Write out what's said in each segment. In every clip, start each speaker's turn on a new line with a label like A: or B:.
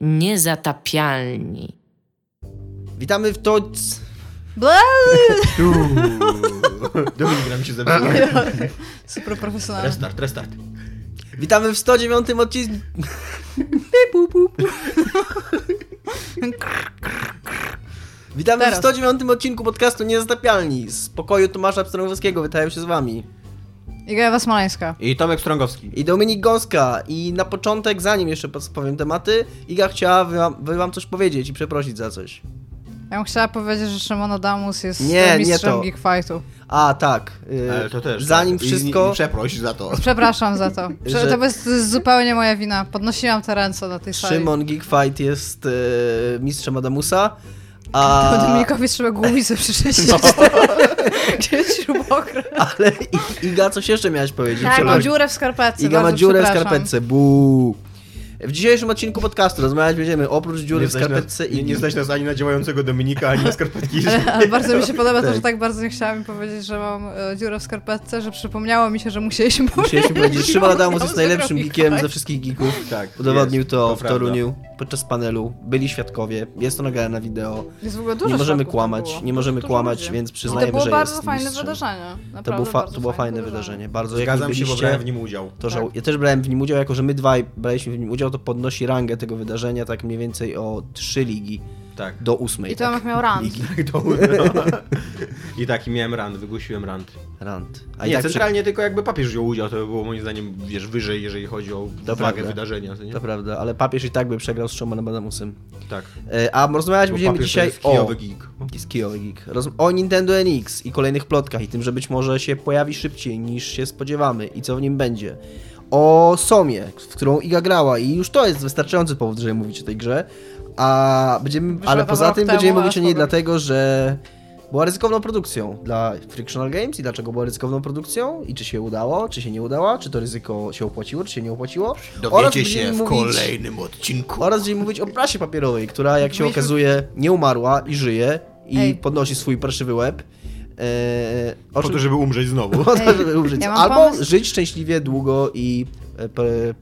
A: Niezatapialni.
B: Witamy w to...
C: Dominik nam się zepsuł.
D: Super profesjonalny.
C: Restart, restart.
B: Witamy w 109 odcinku... Witamy
D: Teraz.
B: w 109 odcinku podcastu Niezatapialni. Z pokoju Tomasza Pstrągowskiego witają się z wami.
D: Iga Ewa Smoleńska.
C: I Tomek Strągowski.
B: I Dominik Gąska. I na początek, zanim jeszcze powiem tematy, Iga chciała wam, wam coś powiedzieć i przeprosić za coś.
D: Ja bym chciała powiedzieć, że Szymon Adamus jest
B: Nie, nie
D: mistrzem
B: to.
D: Geek Fightu.
B: A, tak. y,
C: Ale to też.
B: Zanim
C: tak. I-
B: wszystko...
C: I, przeproś za to.
D: Przepraszam za to. Prze-
B: Że-
D: To jest, to jest zupełnie moja wina. Podnosiłam te ręce na tej sali.
B: Szymon Geekfight jest e, mistrzem Adamusa,
D: To
B: a,
D: Dominikowi trzeba głowicę przyczyścić.
B: No.
D: Gdzie jest śrubokręt?
B: ale I- Iga coś jeszcze miałeś powiedzieć.
D: Tak, mam dziurę w skarpetce.
B: Iga ma dziurę w skarpetce, buu. W dzisiejszym odcinku podcastu rozmawiać będziemy oprócz dziury
C: Nie
B: w skarpetce
C: nas, nie,
B: i
C: nie stać nas ani na działającego Dominika, ani na skarpetki.
D: Ale, ale bardzo mi się podoba to,
B: Tak.
D: że tak bardzo nie chciałam mi powiedzieć, że mam e, dziurę w skarpetce, że przypomniało mi się, że musieliśmy
B: Musieliśmy powiedzieć, Szymon Adamus jest najlepszym geekiem
D: Geek
B: ze wszystkich geeków.
C: tak,
B: Udowodnił
C: jest,
B: to w
C: prawda.
B: Toruniu podczas panelu. Byli świadkowie, jest to nagrane na wideo.
D: Jest w ogóle dużo
B: Nie możemy kłamać,
D: było.
B: nie możemy
D: Dużo
B: kłamać,
D: ludzi.
B: więc
D: I
B: przyznajemy,
D: to było
B: że
D: bardzo
B: jest
D: fajne
B: mistrzem.
D: wydarzenie.
B: To,
D: Naprawdę
B: był fa-
D: bardzo
B: to było fajne wydarzenie. Bardzo jak
C: Zgadzam się, bo brałem w nim udział.
B: To
D: Tak.
B: żał... Ja też brałem w nim udział, jako że my dwaj braliśmy w nim udział, to podnosi rangę tego wydarzenia tak mniej więcej o trzy ligi
C: Tak.
B: do ósmej.
D: I Tomek
B: tak?
D: miał rant.
B: Ligi.
C: To, I taki miałem rant, wygłosiłem rant.
B: Rant. A i
C: nie,
B: tak
C: centralnie tylko jakby papież wziął udział, to by było moim zdaniem, wiesz, wyżej, jeżeli chodzi o wagę
B: prawda.
C: wydarzenia, co nie?
B: To prawda, ale papież i tak by przegrał z Szymonem Adamusem.
C: Tak.
B: E, a rozmawiać
C: Bo
B: będziemy
C: papież
B: dzisiaj
C: to jest
B: o...
C: kijowy geek.
B: Jest kijowy geek. Roz... O Nintendo NX i kolejnych plotkach i tym, że być może się pojawi szybciej niż się spodziewamy i co w nim będzie. O Somie, w którą Iga grała i już to jest wystarczający powód, żeby mówić o tej grze. A będziemy,
D: Wyszła
B: ale poza tym
D: temu,
B: będziemy mówić o niej dlatego, że była ryzykowną produkcją dla Frictional Games i dlaczego była ryzykowną produkcją i czy się udało, czy się nie udało, czy to ryzyko się opłaciło, czy się nie opłaciło. Oraz będziemy mówić-
C: odcinku.
B: oraz będziemy mówić o prasie papierowej, która jak się okazuje nie umarła i żyje i
D: Ej.
B: podnosi swój parszywy łeb. Eee, o
C: Po
B: czym-
C: to, żeby umrzeć znowu.
B: po to, żeby umrzeć.
D: ja
B: Albo
D: pomysł-
B: żyć szczęśliwie, długo i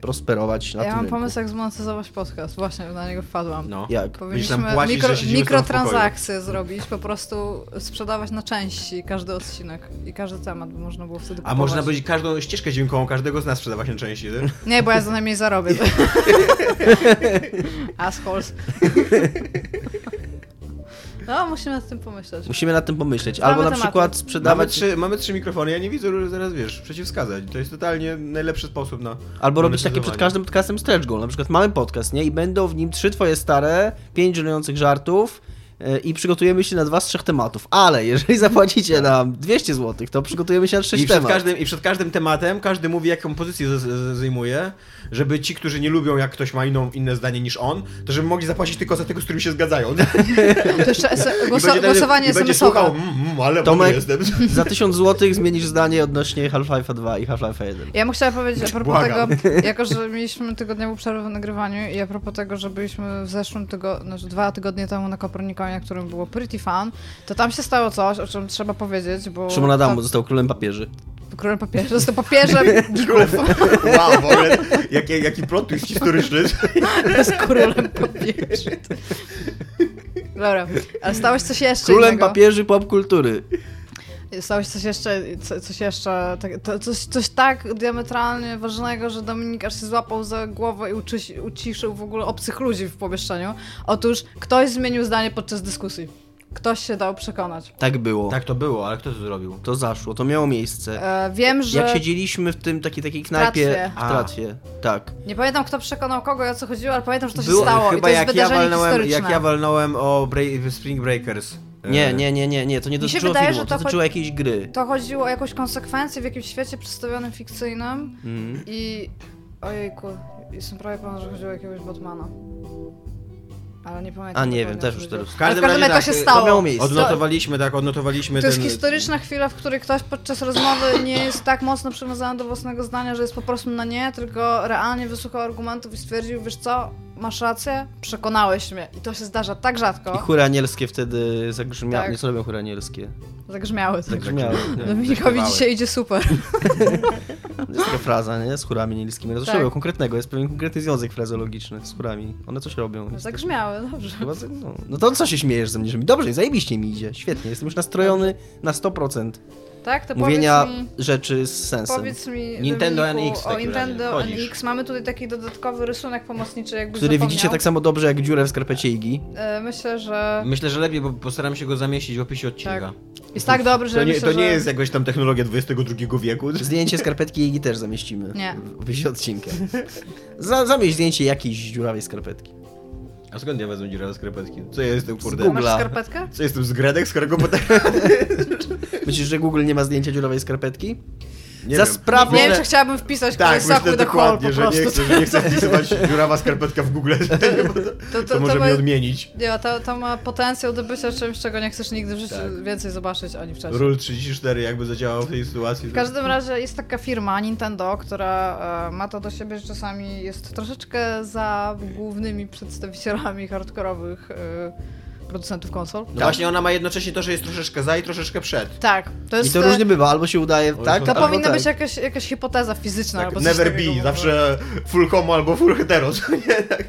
B: prosperować na
D: Ja
B: tym
D: mam
B: rynku.
D: pomysł, jak zmonetyzować podcast. Właśnie na niego wpadłam.
C: No.
B: Jak?
D: Powinniśmy
C: płacić,
D: mikro, mikrotransakcje zrobić, po prostu sprzedawać na części każdy odcinek i każdy temat, by można było wtedy
C: A
D: kupować.
C: można będzie każdą ścieżkę dźwiękową każdego z nas sprzedawać na części, nie?
D: Nie, bo ja za najmniej zarobię. Assholes. No, musimy nad tym pomyśleć.
B: Musimy nad tym pomyśleć. Albo na
D: tematy.
B: przykład
C: Mamy
B: sprzedawać,
C: trzy, mamy trzy mikrofony, ja nie widzę, że zaraz wiesz, przeciwwskazać. To jest totalnie najlepszy sposób na.
B: albo robić takie przed
C: monetyzowanie.
B: każdym podcastem stretch goal. Na przykład mamy podcast, nie? I będą w nim trzy twoje stare, pięć żenujących żartów i przygotujemy się na dwa z trzech tematów. Ale jeżeli zapłacicie nam 200 zł, to przygotujemy się na
C: I
B: sześć
C: przed,
B: tematów.
C: każdym, I przed każdym tematem każdy mówi, jaką pozycję z, z, zajmuje, żeby ci, którzy nie lubią, jak ktoś ma inną, inne zdanie niż on, to żeby mogli zapłacić tylko za tego, z którym się zgadzają.
D: To jeszcze es-
C: I
D: głoso-
C: będzie,
D: głosowanie
C: i będzie
D: SMS-owe.
C: słuchał, mm, mm, ale
B: Tomek-
C: jestem.
B: Za 1000 zł zmienisz zdanie odnośnie Half-Life 2 i Half-Life 1.
D: Ja bym chciała powiedzieć a propos
C: Błagam.
D: tego, jako że mieliśmy tygodniową przerwę w nagrywaniu i a propos tego, że byliśmy w zeszłym tygodniu, znaczy dwa tygodnie temu na Na którym było Pretty Fun, to tam się stało coś, o czym trzeba powiedzieć, bo...
B: Szymon Adamu
D: to-
B: został królem papieży.
D: Królem papieża, został papieżem geeków.
C: Wow, w ogóle, jaki, jaki plot twist historyczny.
D: jest królem papieży. Dobra, ale stało się coś jeszcze
B: Królem
D: innego.
B: papieży popkultury.
D: Stało się coś jeszcze, co- coś jeszcze, tak, coś, coś tak diametralnie ważnego, że Dominik aż się złapał za głowę i uciszył w ogóle obcych ludzi w pomieszczeniu. Otóż ktoś zmienił zdanie podczas dyskusji. Ktoś się dał przekonać.
B: Tak było.
C: Tak to było, ale kto to zrobił?
B: To zaszło, to miało miejsce.
D: E, wiem, że...
B: Jak siedzieliśmy w tym takiej takiej knajpie w
C: A.
B: Tratwie. Tak.
D: Nie pamiętam, kto przekonał kogo i o co chodziło, ale pamiętam, że to się
B: Było
D: stało i
C: Chyba
D: to jest
C: jak ja, walnąłem, jak ja walnąłem o Bra- Spring Breakers.
B: Nie,
C: E,
B: nie, nie, nie, nie, to nie dotyczyło
D: wydaje,
B: filmu, to
D: to
B: dotyczyło jakiejś gry.
D: To chodziło o jakąś konsekwencję w jakimś świecie przedstawionym fikcyjnym
B: Mhm.
D: i... Ojejku, jestem prawie pewna, że chodziło o jakiegoś Batmana. Ale nie pamiętam.
B: A nie wiem, też już teraz.
C: W każdym
D: Ale w każdym
C: razie
D: razie to
C: tak,
D: się
C: e,
D: stało.
B: to miało miejsce.
C: Odnotowaliśmy, tak, odnotowaliśmy
D: To jest
C: ten...
D: historyczna chwila, w której ktoś podczas rozmowy nie jest tak mocno przywiązany do własnego zdania, że jest po prostu na nie, tylko realnie wysłuchał argumentów i stwierdził, wiesz co, masz rację, przekonałeś mnie. I to się zdarza tak
B: I
D: rzadko.
B: chóry anielskie wtedy zagrzmiały.
D: Tak.
B: Nie co robią chóry anielskie?
D: Zagrzmiały.
B: Zagrzmiały. nie?
D: Dominikowi
C: Zagrzmiewały.
D: dzisiaj idzie super.
B: Jest taka fraza, nie? Z chórami nieliskimi. No coś
D: Tak.
B: robią konkretnego, jest pewien konkretny związek frazologiczny z chórami. One coś robią. Jest
D: Zagrzmiały, dobrze.
B: Chyba, no, no to co się śmiejesz ze mnie, że mi dobrze, zajebiście mi idzie, świetnie, jestem już nastrojony na 100%
D: Tak, to
B: mówienia
D: mi...
B: rzeczy z sensem.
D: Powiedz mi,
C: Nintendo
D: Dominiku,
C: NX
D: o
C: razie.
D: Nintendo
C: Chodzisz.
D: NX. Mamy tutaj taki dodatkowy rysunek pomocniczy, jakby
B: który
D: zapomniał.
B: widzicie tak samo dobrze jak dziurę w skarpecie Igi.
D: E, Myślę, że
C: Myślę, że lepiej, bo postaram się go zamieścić w opisie odcinka.
D: Tak. jest tak dobry, że
C: To nie,
D: myślę,
C: to nie
D: że...
C: jest jakaś tam technologia XXI wieku.
B: Zdjęcie skarpetki Igi też zamieścimy
D: Nie.
B: w opisie odcinka. Za, zamieść zdjęcie jakiejś dziurawej skarpetki.
C: A skąd ja wezmę dziurawe skarpetki? Co ja jestem, kurde?
B: Google.
D: Masz skarpetkę?
C: Co jestem z Gredek, z którego potem...
B: Myślisz, że Google nie ma zdjęcia dziurowej skarpetki?
C: Nie
B: Za
C: wiem.
B: sprawą...
D: Nie wiem, czy chciałabym wpisać
C: Tak, myślę dokładnie,
D: po
C: że nie
D: prostu.
C: chcę, że nie chcę wpisywać dziurawa skarpetka w Google, bo to,
D: To,
C: to może mnie odmienić.
D: nie, to, to ma potencjał do bycia czymś, czego nie chcesz nigdy w życiu
C: Tak.
D: więcej zobaczyć ani wcześniej.
C: Rule 34 jakby zadziałał w tej sytuacji.
D: W każdym razie jest taka firma Nintendo, która e, ma to do siebie, że czasami jest troszeczkę za głównymi przedstawicielami hardkorowych e, producentów konsol.
C: No właśnie ona ma jednocześnie to, że jest troszeczkę za i troszeczkę przed.
D: Tak, to jest...
B: I to różnie bywa, albo się udaje
C: To
B: tak,
D: To
B: albo
D: powinna
B: tak.
D: być jakaś, jakaś hipoteza fizyczna
C: Tak,
D: albo coś
C: never be, zawsze full homo albo full hetero, nie? Tak.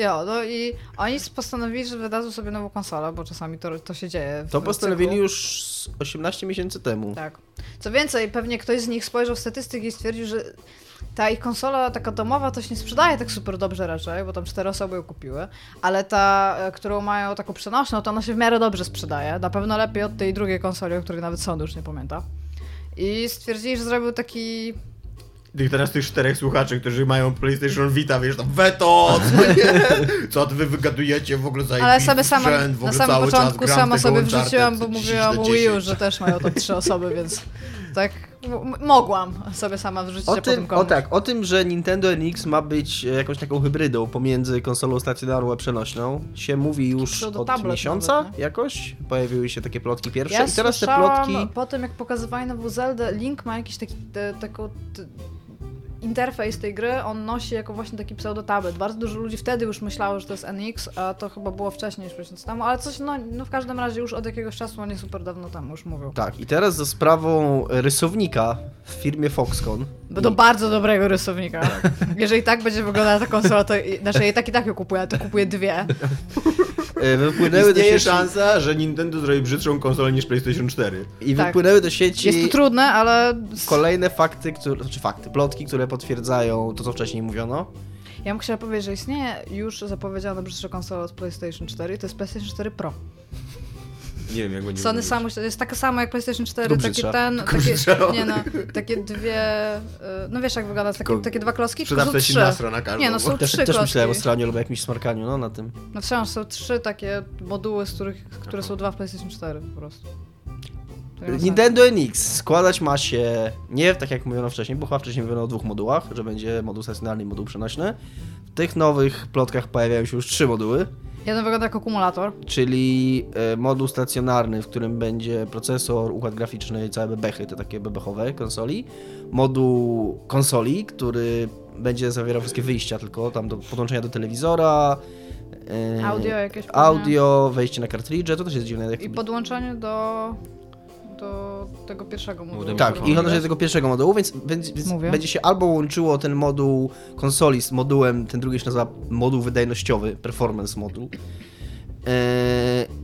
D: Jo, no i oni postanowili, że wydadzą sobie nową konsolę, bo czasami to, to się dzieje.
B: To postanowili
D: cyklu.
B: już z 18 miesięcy temu.
D: Tak. Co więcej, pewnie ktoś z nich spojrzał w statystyki i stwierdził, że ta ich konsola taka domowa to się nie sprzedaje tak super dobrze raczej, bo tam cztery osoby ją kupiły, ale ta, e, którą mają taką przenośną, to ona się w miarę dobrze sprzedaje. Na pewno lepiej od tej drugiej konsoli, o której nawet sąd już nie pamięta. I stwierdzili, że zrobił taki
C: Tych teraz tych czterech słuchaczy, którzy mają PlayStation Vita, wiesz, tam weto, co nie? Co ty wy wygadujecie w ogóle za
D: Ale sobie sama,
C: sprzęt, w
D: na
C: ogóle
D: samym
C: cały czas
D: początku sama sobie wrzuciłam, bo
C: 10
D: mówiłam
C: na
D: o Wii U,
C: 10.
D: że też mają tam trzy osoby, więc tak mogłam sobie sama wrzucić,
B: O tym,
D: komuś.
B: o tak, o tym, że Nintendo NX ma być e, jakąś taką hybrydą pomiędzy konsolą stacjonarną a przenośną, się mówi już od miesiąca
D: nawet,
B: jakoś. Pojawiły się takie plotki pierwsze
D: Ja
B: i teraz te plotki...
D: po tym, jak pokazywali nową Zeldę, Link ma jakiś taki te, taką, te, interfejs tej gry, on nosi jako właśnie taki pseudo-tablet. Bardzo dużo ludzi wtedy już myślało, że to jest NX, a to chyba było wcześniej niż miesiąc temu, ale coś, no, no w każdym razie już od jakiegoś czasu, a nie super dawno temu już mówią.
B: Tak, i teraz za sprawą rysownika w firmie Foxconn.
D: Bo do bardzo dobrego rysownika.
B: Tak.
D: Jeżeli tak będzie wyglądała ta konsola, to znaczy i tak i tak ją kupuję, ale to kupuję dwie.
B: e, Wypłynęły do
C: Istnieje
B: sieci,
C: szansa, że Nintendo zrobi brzydszą konsolę niż PlayStation 4.
B: I
D: Tak.
B: wypłynęły do sieci
D: Jest to trudne, ale
B: kolejne fakty, które, znaczy fakty, plotki, które potwierdzają to, co wcześniej mówiono.
D: ja bym chciała powiedzieć, że istnieje już zapowiedziana brzydsza konsola od PlayStation 4 i to jest PlayStation 4 Pro.
C: Nie wiem, jak będzie
D: Sony samo, to jest taka sama jak PlayStation 4,
B: Tylko
D: taki ten, takie, nie no, takie dwie, y, no wiesz jak wygląda, takie, takie dwa klocki, tylko są trzy.
C: nasra na każdą.
D: Nie, no są
B: Też,
D: trzy
B: też
D: klocki.
B: myślałem o stronie lub jakimś smarkaniu, no na tym.
D: No wciąż są trzy takie moduły, z których, które są dwa w PlayStation 4 po prostu.
B: Nintendo NX składać ma się nie tak jak mówiono wcześniej, bo chyba wcześniej mówiono o dwóch modułach, że będzie moduł stacjonarny i moduł przenośny. W tych nowych plotkach pojawiają się już trzy moduły,
D: Jeden wygląda jak akumulator.
B: czyli e, moduł stacjonarny, w którym będzie procesor, układ graficzny i całe bebechy, te takie bebechowe konsoli. Moduł konsoli, który będzie zawierał wszystkie wyjścia tylko, tam do podłączenia do telewizora, e,
D: Audio jakieś.
B: audio, wejście na kartridże, to też jest dziwne. Jak
D: I podłączenie do, do tego pierwszego modułu.
B: Tak, i odnośnie
C: tak?
B: tego pierwszego modułu, więc, więc,
D: Mówię.
B: będzie się albo łączyło ten moduł konsoli z modułem, ten drugi się nazywa moduł wydajnościowy, performance moduł. Yy,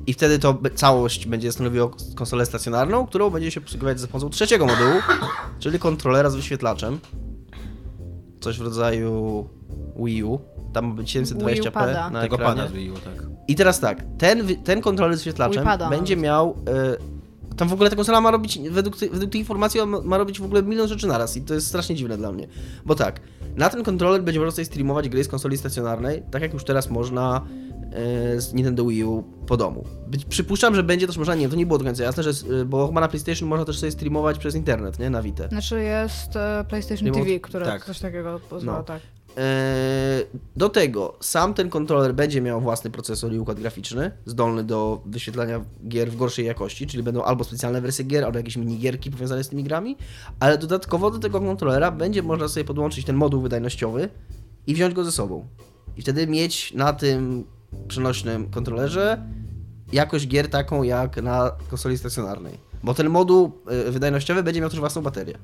B: I wtedy to całość będzie stanowiło konsolę stacjonarną, którą będzie się obsługiwać za pomocą trzeciego modułu, czyli kontrolera z wyświetlaczem. Coś w rodzaju Wii U. Tam ma być
D: Wii U
B: 720p
D: pada.
B: na
C: Tego
B: ekranie.
C: pana zmieniło, tak.
B: I teraz tak, ten, ten kontroler z wyświetlaczem
D: Wii pada
B: będzie
D: nawet.
B: miał. Tam w ogóle ta konsola ma robić, według, tej- według tej informacji, on ma, ma robić w ogóle milion rzeczy naraz i to jest strasznie dziwne dla mnie. Bo tak, na ten kontroler będzie można sobie streamować gry z konsoli stacjonarnej, tak jak już teraz można e, z Nintendo Wii U po domu. Być, przypuszczam, że będzie też można, nie, to nie było do końca jasne, że, e, bo chyba na PlayStation można też sobie streamować przez internet, nie, na Vita.
D: Znaczy jest e, PlayStation
B: Remote-
D: TV, które
C: tak.
D: coś takiego pozwala,
B: No.
D: tak.
B: Eee, Do tego sam ten kontroler będzie miał własny procesor i układ graficzny, zdolny do wyświetlania gier w gorszej jakości, czyli będą albo specjalne wersje gier, albo jakieś minigierki powiązane z tymi grami, ale dodatkowo do tego kontrolera będzie można sobie podłączyć ten moduł wydajnościowy i wziąć go ze sobą. I wtedy mieć na tym przenośnym kontrolerze jakość gier taką jak na konsoli stacjonarnej. Bo ten moduł y, wydajnościowy będzie miał też własną baterię.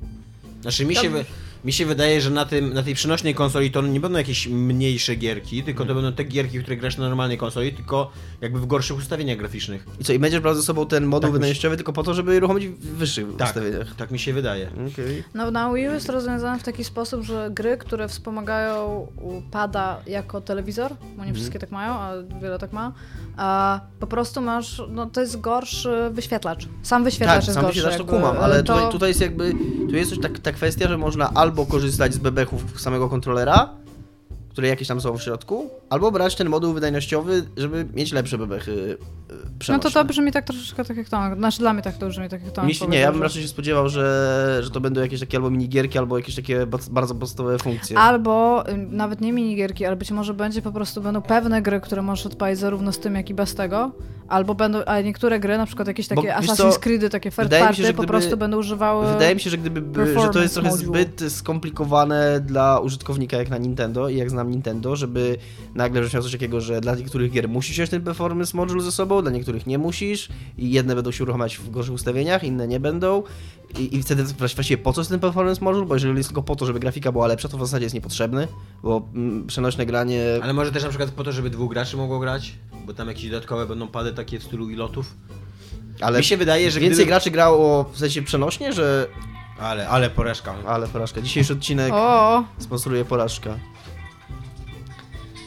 C: Znaczy mi się, wy, mi się wydaje, że na, tym, na tej przenośnej konsoli to nie będą jakieś mniejsze gierki, tylko to będą te gierki, które grasz na normalnej konsoli, tylko jakby w gorszych ustawieniach graficznych.
B: I co, i będziesz brał ze sobą ten moduł
C: Tak
B: wydajnościowy tylko po to, żeby uruchomić w wyższych
C: Tak,
B: ustawieniach.
C: tak mi się wydaje.
B: Okej.
D: No, na Wii U jest rozwiązane w taki sposób, że gry, które wspomagają u pada jako telewizor, bo nie
B: Mhm.
D: wszystkie tak mają, a wiele tak ma, a po prostu masz, no to jest gorszy wyświetlacz. Sam wyświetlacz
B: Tak,
D: jest
B: sam
D: gorszy.
B: się to kumam, ale
D: to...
B: tutaj, tutaj jest jakby, tu jest też tak, ta kwestia, że można albo korzystać z bebechów samego kontrolera, które jakieś tam są w środku, albo brać ten moduł wydajnościowy, żeby mieć lepsze bebechy y,
D: No
B: przenośne.
D: to to brzmi tak troszeczkę tak jak Tomek. Znaczy dla mnie tak to brzmi tak jak
B: Mi się, nie, ja bym raczej się spodziewał, że, że to będą jakieś takie albo minigierki, albo jakieś takie bardzo podstawowe funkcje.
D: Albo y, nawet nie minigierki, ale być może będzie po prostu będą pewne gry, które możesz odpalić zarówno z tym, jak i bez tego. Albo będą, a niektóre gry, na przykład jakieś
B: Bo
D: takie
B: wiesz
D: Assassin's Creedy, takie third party,
B: się, że
D: po
B: gdyby-
D: prostu będą używały...
B: Wydaje mi się, że gdyby by, że to jest trochę
D: module.
B: zbyt skomplikowane dla użytkownika jak na Nintendo i jak znam Nintendo, żeby nagle wziąć coś takiego, że dla niektórych gier musisz wziąć ten performance module ze sobą, dla niektórych nie musisz i jedne będą się uruchamiać w gorszych ustawieniach, inne nie będą. I, i wtedy właściwie po co jest ten performance module, bo jeżeli jest tylko po to, żeby grafika była lepsza, to w zasadzie jest niepotrzebny, bo mm, przenośne granie...
C: Ale może też na przykład po to, żeby dwóch graczy mogło grać, bo tam jakieś dodatkowe będą pady takie w stylu ilotów.
B: Ale
C: Mi się wydaje, że
B: więcej
C: gdyby-
B: graczy grało w sensie przenośnie, że...
C: Ale, ale poreszka.
B: Ale porażka. Dzisiejszy odcinek
D: O,
B: sponsoruje porażka.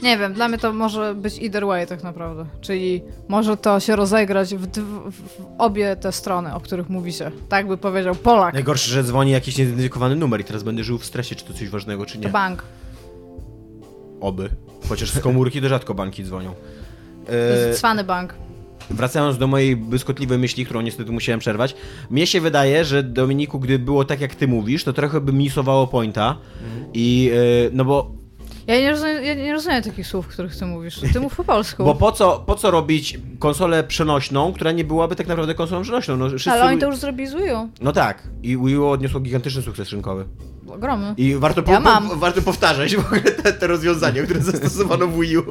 D: nie wiem, dla mnie to może być either way tak naprawdę. Czyli może to się rozegrać w, dw- w, obie te strony, o których mówicie. Tak by powiedział Polak.
C: Najgorsze, że dzwoni jakiś niezidentyfikowany numer i teraz będę żył w stresie, czy to coś ważnego, czy
D: To
C: nie.
D: bank.
C: Oby. Chociaż z komórki to rzadko banki dzwonią.
D: To
C: E,
D: jest cwany bank.
C: Wracając do mojej błyskotliwej myśli, którą niestety musiałem przerwać. Mnie się wydaje, że Dominiku, gdy było tak jak ty mówisz, to trochę by misowało pointa. I e, no bo,
D: Ja nie, rozumiem, ja nie rozumiem takich słów, których ty mówisz. Ty mów po polsku.
C: bo po co, po co robić konsolę przenośną, która nie byłaby tak naprawdę konsolą przenośną? No, wszyscy,
D: Ale oni to już zrobili z Wii U.
C: no tak. I Wii U odniosło gigantyczny sukces rynkowy.
D: Ogromny.
C: I warto, po, po, warto powtarzać w ogóle te, te rozwiązania, które zastosowano w Wii U.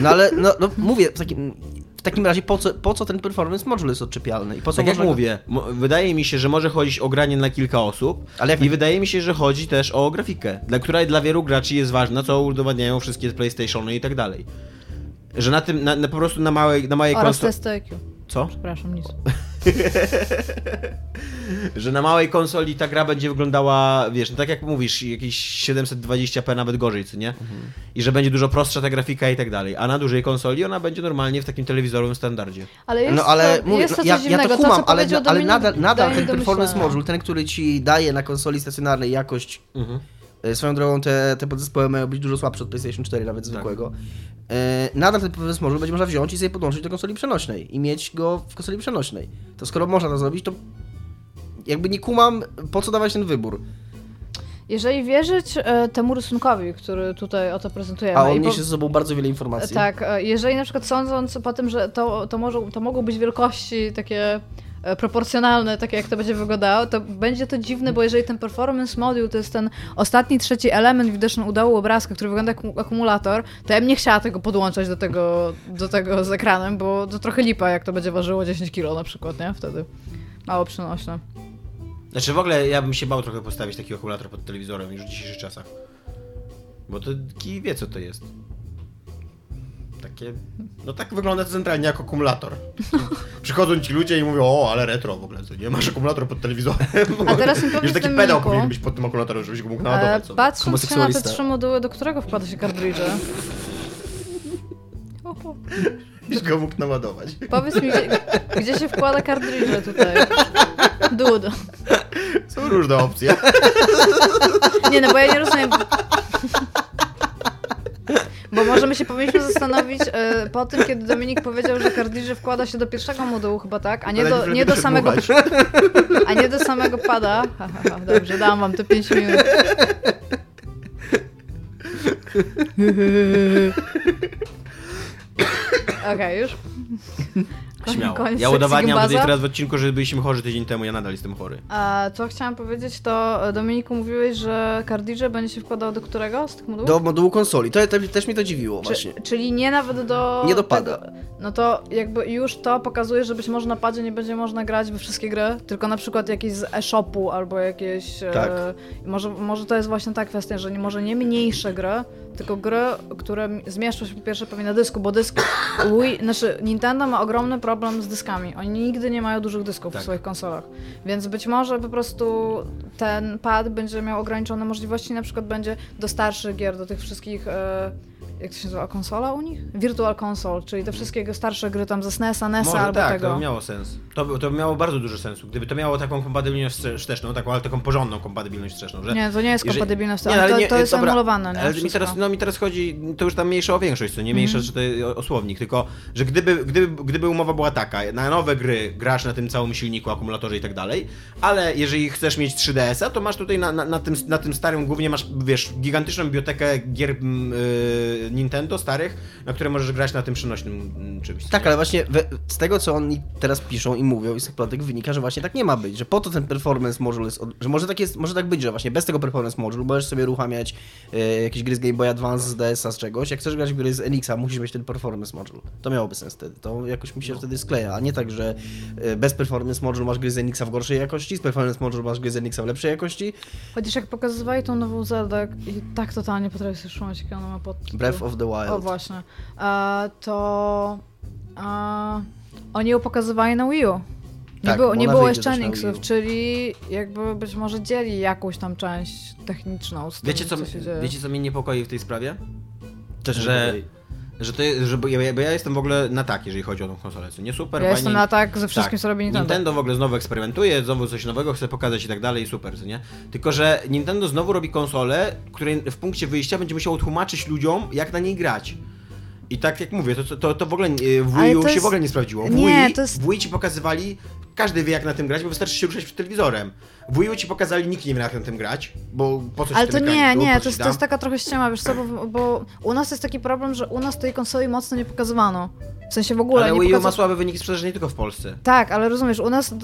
B: No ale, no, no mówię, w takim, w takim razie po co, po co ten performance module jest odczepialny? I po co
C: Tak jak
B: można
C: mówię, wydaje mi się, że może chodzić o granie na kilka osób,
B: Ale jak-
C: i wydaje mi się, że chodzi też o grafikę, dla której dla wielu graczy jest ważna, co udowadniają wszystkie PlayStationy i tak dalej. Że na tym, na, na po prostu na małej, na małej
D: Oraz
C: konsoli...
D: testy IQ.
C: Co?
D: Przepraszam, nic.
C: Że na małej konsoli ta gra będzie wyglądała, wiesz, no tak jak mówisz, jakieś 720p nawet gorzej, co nie? I że będzie dużo prostsza ta grafika i tak dalej. A na dużej konsoli ona będzie normalnie w takim telewizorowym standardzie.
D: Ale jest
B: No ale
D: to,
B: mówię,
D: jest to
B: no, ja, ja to kumam,
D: co
B: ale, ale nadal, nadal ten performance module, ten, który ci daje na konsoli stacjonarnej jakość,
C: Mhm.
B: E, swoją drogą te, te podzespoły mają być dużo słabsze od PlayStation 4, nawet
C: Tak.
B: zwykłego, e, nadal ten performance module będzie można wziąć i sobie podłączyć do konsoli przenośnej i mieć go w konsoli przenośnej. To skoro można to zrobić, to jakby nie kumam, po co dawać ten wybór.
D: Jeżeli wierzyć e, temu rysunkowi, który tutaj oto prezentujemy.
B: A on
D: i
B: niesie ze sobą bardzo wiele informacji.
D: Tak, jeżeli na przykład sądząc po tym, że to, to, może, to mogą być wielkości takie proporcjonalne, takie jak to będzie wyglądało, to będzie to dziwne, bo jeżeli ten performance module to jest ten ostatni, trzeci element widoczny u dołu obrazka, który wygląda jak akum- akumulator, to ja bym nie chciała tego podłączać do tego, do tego z ekranem, bo to trochę lipa, jak to będzie ważyło 10 kg na przykład, nie? Wtedy. Mało przynośne.
C: Znaczy w ogóle ja bym się bał trochę postawić taki akumulator pod telewizorem już w dzisiejszych czasach. Bo to kij wie co to jest. Takie... No tak wygląda to centralnie jak akumulator. Przychodzą ci ludzie i mówią, o ale retro w ogóle, co nie? Masz akumulator pod telewizorem.
D: A teraz mi
C: Już
D: powiedz,
C: taki
D: Dominiku,
C: pedał powinien być pod tym akumulatorem, żebyś go mógł
D: e,
C: naładować sobie.
D: patrząc się na te
B: Homoseksualista.
D: trzy moduły, do którego wkłada się kartridże,
C: Żebyś go mógł naładować.
D: Powiedz mi, gdzie, gdzie się wkłada kartridże tutaj? Dude.
C: Są różne opcje.
D: Nie no, bo ja nie rozumiem. Bo możemy się powinniśmy zastanowić e, po tym, kiedy Dominik powiedział, że kartridże wkłada się do pierwszego modułu chyba, tak? A nie
C: Ale
D: do,
C: lepiej
D: nie do samego a nie do samego pada. Ha, ha, ha, dobrze, dałam wam te 5 minut. Okej, już?
C: Śmiało.
D: Koniec
C: Ja udowadniam tutaj teraz w odcinku, że byliśmy chorzy tydzień temu, ja nadal jestem chory.
D: A co chciałam powiedzieć, to e, Dominiku mówiłeś, że kartridże będzie się wkładał do którego z tych modułów?
B: Do modułu konsoli. To, to też mi to dziwiło
D: Czy,
B: właśnie.
D: czyli nie nawet do.
B: Nie dopada.
D: Tego, no to jakby już to pokazuje, że być może na padzie nie będzie można grać we wszystkie gry, tylko na przykład jakieś z e-shopu albo jakieś...
B: Tak.
D: E, może, może to jest właśnie ta kwestia, że nie, może nie mniejsze gry, tylko gry, które zmieszczą się po pierwsze pewnie na dysku, bo dysk Wii, znaczy Nintendo ma ogromny problem z dyskami. Oni nigdy nie mają dużych dysków
C: Tak.
D: w swoich konsolach. Więc być może po prostu ten pad będzie miał ograniczone możliwości, na przykład będzie do starszych gier, do tych wszystkich e, jak to się nazywa, konsola u nich? Virtual Console, czyli te wszystkie starsze gry tam ze SNES-a, NES-a
C: Może
D: albo
C: tak,
D: tego.
C: to by miało sens. To, by- to by miało bardzo dużo sensu. Gdyby to miało taką kompatybilność wste- wsteczną, taką, ale taką porządną kompatybilność wsteczną, że...
D: Nie, to nie jest
C: Jeżeli- Nie,
D: tym,
C: ale
D: to,
C: nie,
D: to jest
C: dobra,
D: emulowane, nie?
C: Ale mi
D: Wszystko.
C: teraz, no mi teraz chodzi, to już tam mniejsza o większość, co nie mniejsza,
D: Mhm.
C: to jest o, o słownik, tylko, że gdyby, gdyby, gdyby umowa była taka, na nowe gry grasz na tym całym silniku, akumulatorze i tak dalej, ale jeżeli chcesz mieć 3DS-a, to masz tutaj na, na, na, tym, na tym starym głównie masz, wiesz, gigantyczną bibliotekę gier mm, y, Nintendo starych, na które możesz grać na tym przenośnym mm, czymś.
B: Tak,
C: nie?
B: ale właśnie we, z tego, co oni teraz piszą i mówią i z tych plotek wynika, że właśnie tak nie ma być, że po to ten performance module jest, od, że może tak jest, może tak być, że właśnie bez tego performance module możesz sobie uruchamiać e, jakieś gry z Game Boy Advance, z DS-a, z czegoś, jak chcesz grać w gry z NX-a, musisz mieć ten performance module. To miałoby sens wtedy, to jakoś mi się wtedy skleja, a nie tak, że e, bez performance module masz gry z NX-a w gorszej jakości, z performance module masz gry z NX-a w lepszej jakości.
D: Chociaż jak pokazywali tą nową Zeldę i tak totalnie potrafię sobie szumać, jakie ona ma pod...
B: Breath of the Wild.
D: O właśnie. E, to... E, oni ją pokazywali na Wii U. Nie
B: Tak,
D: było, nie było jeszcze
B: też na
D: Nixów,
B: Wii U.
D: czyli jakby być może dzieli jakąś tam część techniczną z tym,
C: Wiecie co,
D: się dzieje.
C: wiecie, co mnie niepokoi w tej sprawie?
B: Też
C: że, że to jest, że bo ja, bo ja jestem w ogóle na tak, jeżeli chodzi o tą konsolę. Co nie super,
D: Ja
C: fajnie.
D: jestem na tak ze wszystkim,
C: Tak.
D: co robi Nintendo.
C: Nintendo w ogóle znowu eksperymentuje, znowu coś nowego chce pokazać i tak dalej, i super, co nie? Tylko, że Nintendo znowu robi konsolę, której w punkcie wyjścia będzie musiało tłumaczyć ludziom, jak na niej grać. I tak jak mówię, to, to, to w ogóle w Wii U się
D: jest-
C: w ogóle nie sprawdziło. W
D: Nie,
C: Wii,
D: jest-
C: w Wii ci pokazywali, każdy wie jak na tym grać, bo wystarczy się ruszać przed telewizorem. W Wii U ci pokazali, nikt nie wie jak na tym grać, bo po coś
D: Ale to nie, nie, to jest, to jest taka trochę ściema, wiesz co, bo, bo u nas jest taki problem, że u nas tej konsoli mocno nie pokazywano. W sensie w ogóle
C: Ale
D: nie
C: Wii U ma
D: pokazywano.
C: słabe wyniki sprzedaży nie tylko w Polsce.
D: Tak, ale rozumiesz, u nas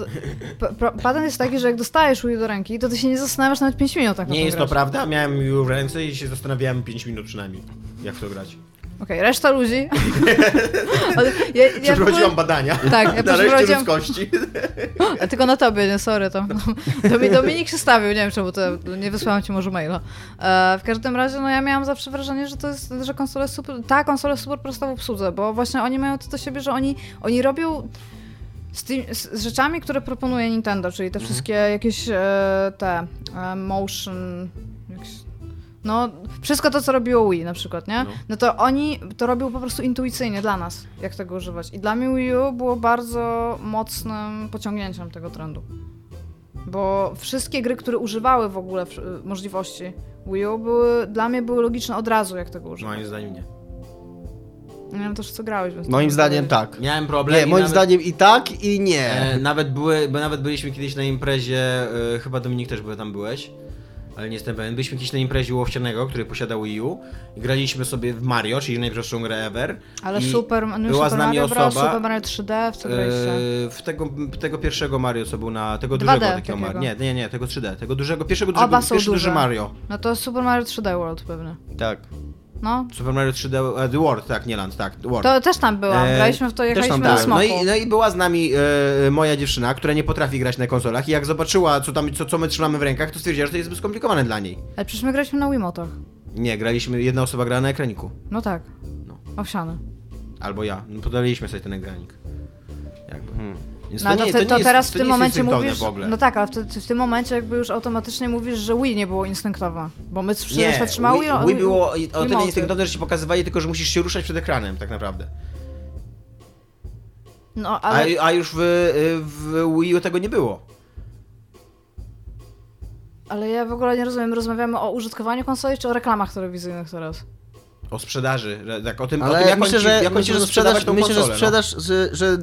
D: patent jest taki, że jak dostajesz Wii U do ręki, to ty się nie zastanawiasz nawet 5 minut tak
C: Nie jest to
D: grać.
C: prawda, miałem Wii U w ręce i się zastanawiałem 5 minut przynajmniej, jak w to grać.
D: Okej, reszta ludzi. Ja, ja w ogóle...
C: Przeprowadziłam badania.
D: Tak, ja
C: na reszcie
D: przeprowadziłam-
C: ludzkości.
D: A tylko na tobie, nie, sorry, to. Domi- Dominik się stawił, nie wiem czemu, to nie wysłałam ci może maila. E, w każdym razie, no ja miałam zawsze wrażenie, że to jest, że konsola jest super, ta konsola jest super prosta w obsłudze, bo właśnie oni mają to do siebie, że oni, oni robią z, tym, z, z rzeczami, które proponuje Nintendo, czyli te wszystkie jakieś e, te e, motion... No, wszystko to, co robiło Wii na przykład, nie?
C: No.
D: No to oni to robią po prostu intuicyjnie dla nas, jak tego używać. I dla mnie Wii U było bardzo mocnym pociągnięciem tego trendu. Bo wszystkie gry, które używały w ogóle w- możliwości Wii U, były, dla mnie były logiczne od razu, jak tego używać.
C: Moim zdaniem nie.
D: Nie wiem też, co grałeś. Więc
B: Moim zdaniem tak.
C: Miałem problem.
B: Nie, moim
C: nawet,
B: zdaniem i tak, i nie.
C: E, nawet, były, bo nawet byliśmy kiedyś na imprezie, e, chyba Dominik też tam byłeś, ale nie jestem pewien. Byliśmy kiedyś na imprezie Łowcianego, który posiadał Wii U i graliśmy sobie w Mario, czyli najprostszą grę ever.
D: Ale
C: I
D: Super, no
C: była
D: Super
C: z nami
D: Mario Bros,
C: osoba,
D: Super Mario 3D, w co graliście?
C: e, w tego, tego pierwszego Mario, co był na. Tego
D: 2D
C: dużego takiego Mario. Nie, nie, nie, tego 3D. Tego dużego, pierwszego
D: Oba
C: dużego, pierwszy duży
D: duże.
C: Mario.
D: No to Super Mario 3D World pewnie.
B: Tak.
D: No,
C: Super Mario 3D, e, The World, tak, nie Land, tak, The World.
D: to też tam byłam.
C: E,
D: Graliśmy w to,
B: też
D: jechaliśmy
B: tam
D: na
B: byłem.
C: Tak,
D: smoku.
C: no i, no i była z nami e, moja dziewczyna, która nie potrafi grać na konsolach i jak zobaczyła, co tam, co, co my trzymamy w rękach, to stwierdziła, że to jest zbyt skomplikowane dla niej.
D: Ale przecież my graliśmy na Wiimotach.
C: Nie, graliśmy, jedna osoba grała na ekraniku.
D: No tak.
C: No.
D: Owsiany.
C: Albo ja. No, podaliśmy sobie ten ekranik. Jakby.
B: Hmm.
C: Więc
D: No ale to,
C: nie- nie
D: to
C: jest-
D: teraz w
C: to
D: tym
C: jest
D: momencie mówisz.
C: w ogóle.
D: No tak, ale w, te, w tym momencie jakby już automatycznie mówisz, że Wii nie było instynktowne. Bo my wszyscy
C: nie,
D: trzymały
C: Wii, Wii było o tyle instynktowne, że ci pokazywali tylko, że musisz się ruszać przed ekranem, tak naprawdę.
D: No ale.
C: A, a już w, w Wii U tego nie było.
D: Ale ja w ogóle nie rozumiem, rozmawiamy o użytkowaniu konsoli czy o reklamach telewizyjnych teraz?
C: O sprzedaży, tak, o tym, o
B: Ale
C: tym jak
B: myślę,
C: oni,
B: że,
C: ci, jak
B: myślę,
C: ci
B: że sprzedaż, myślę, że sprzedaż, że, że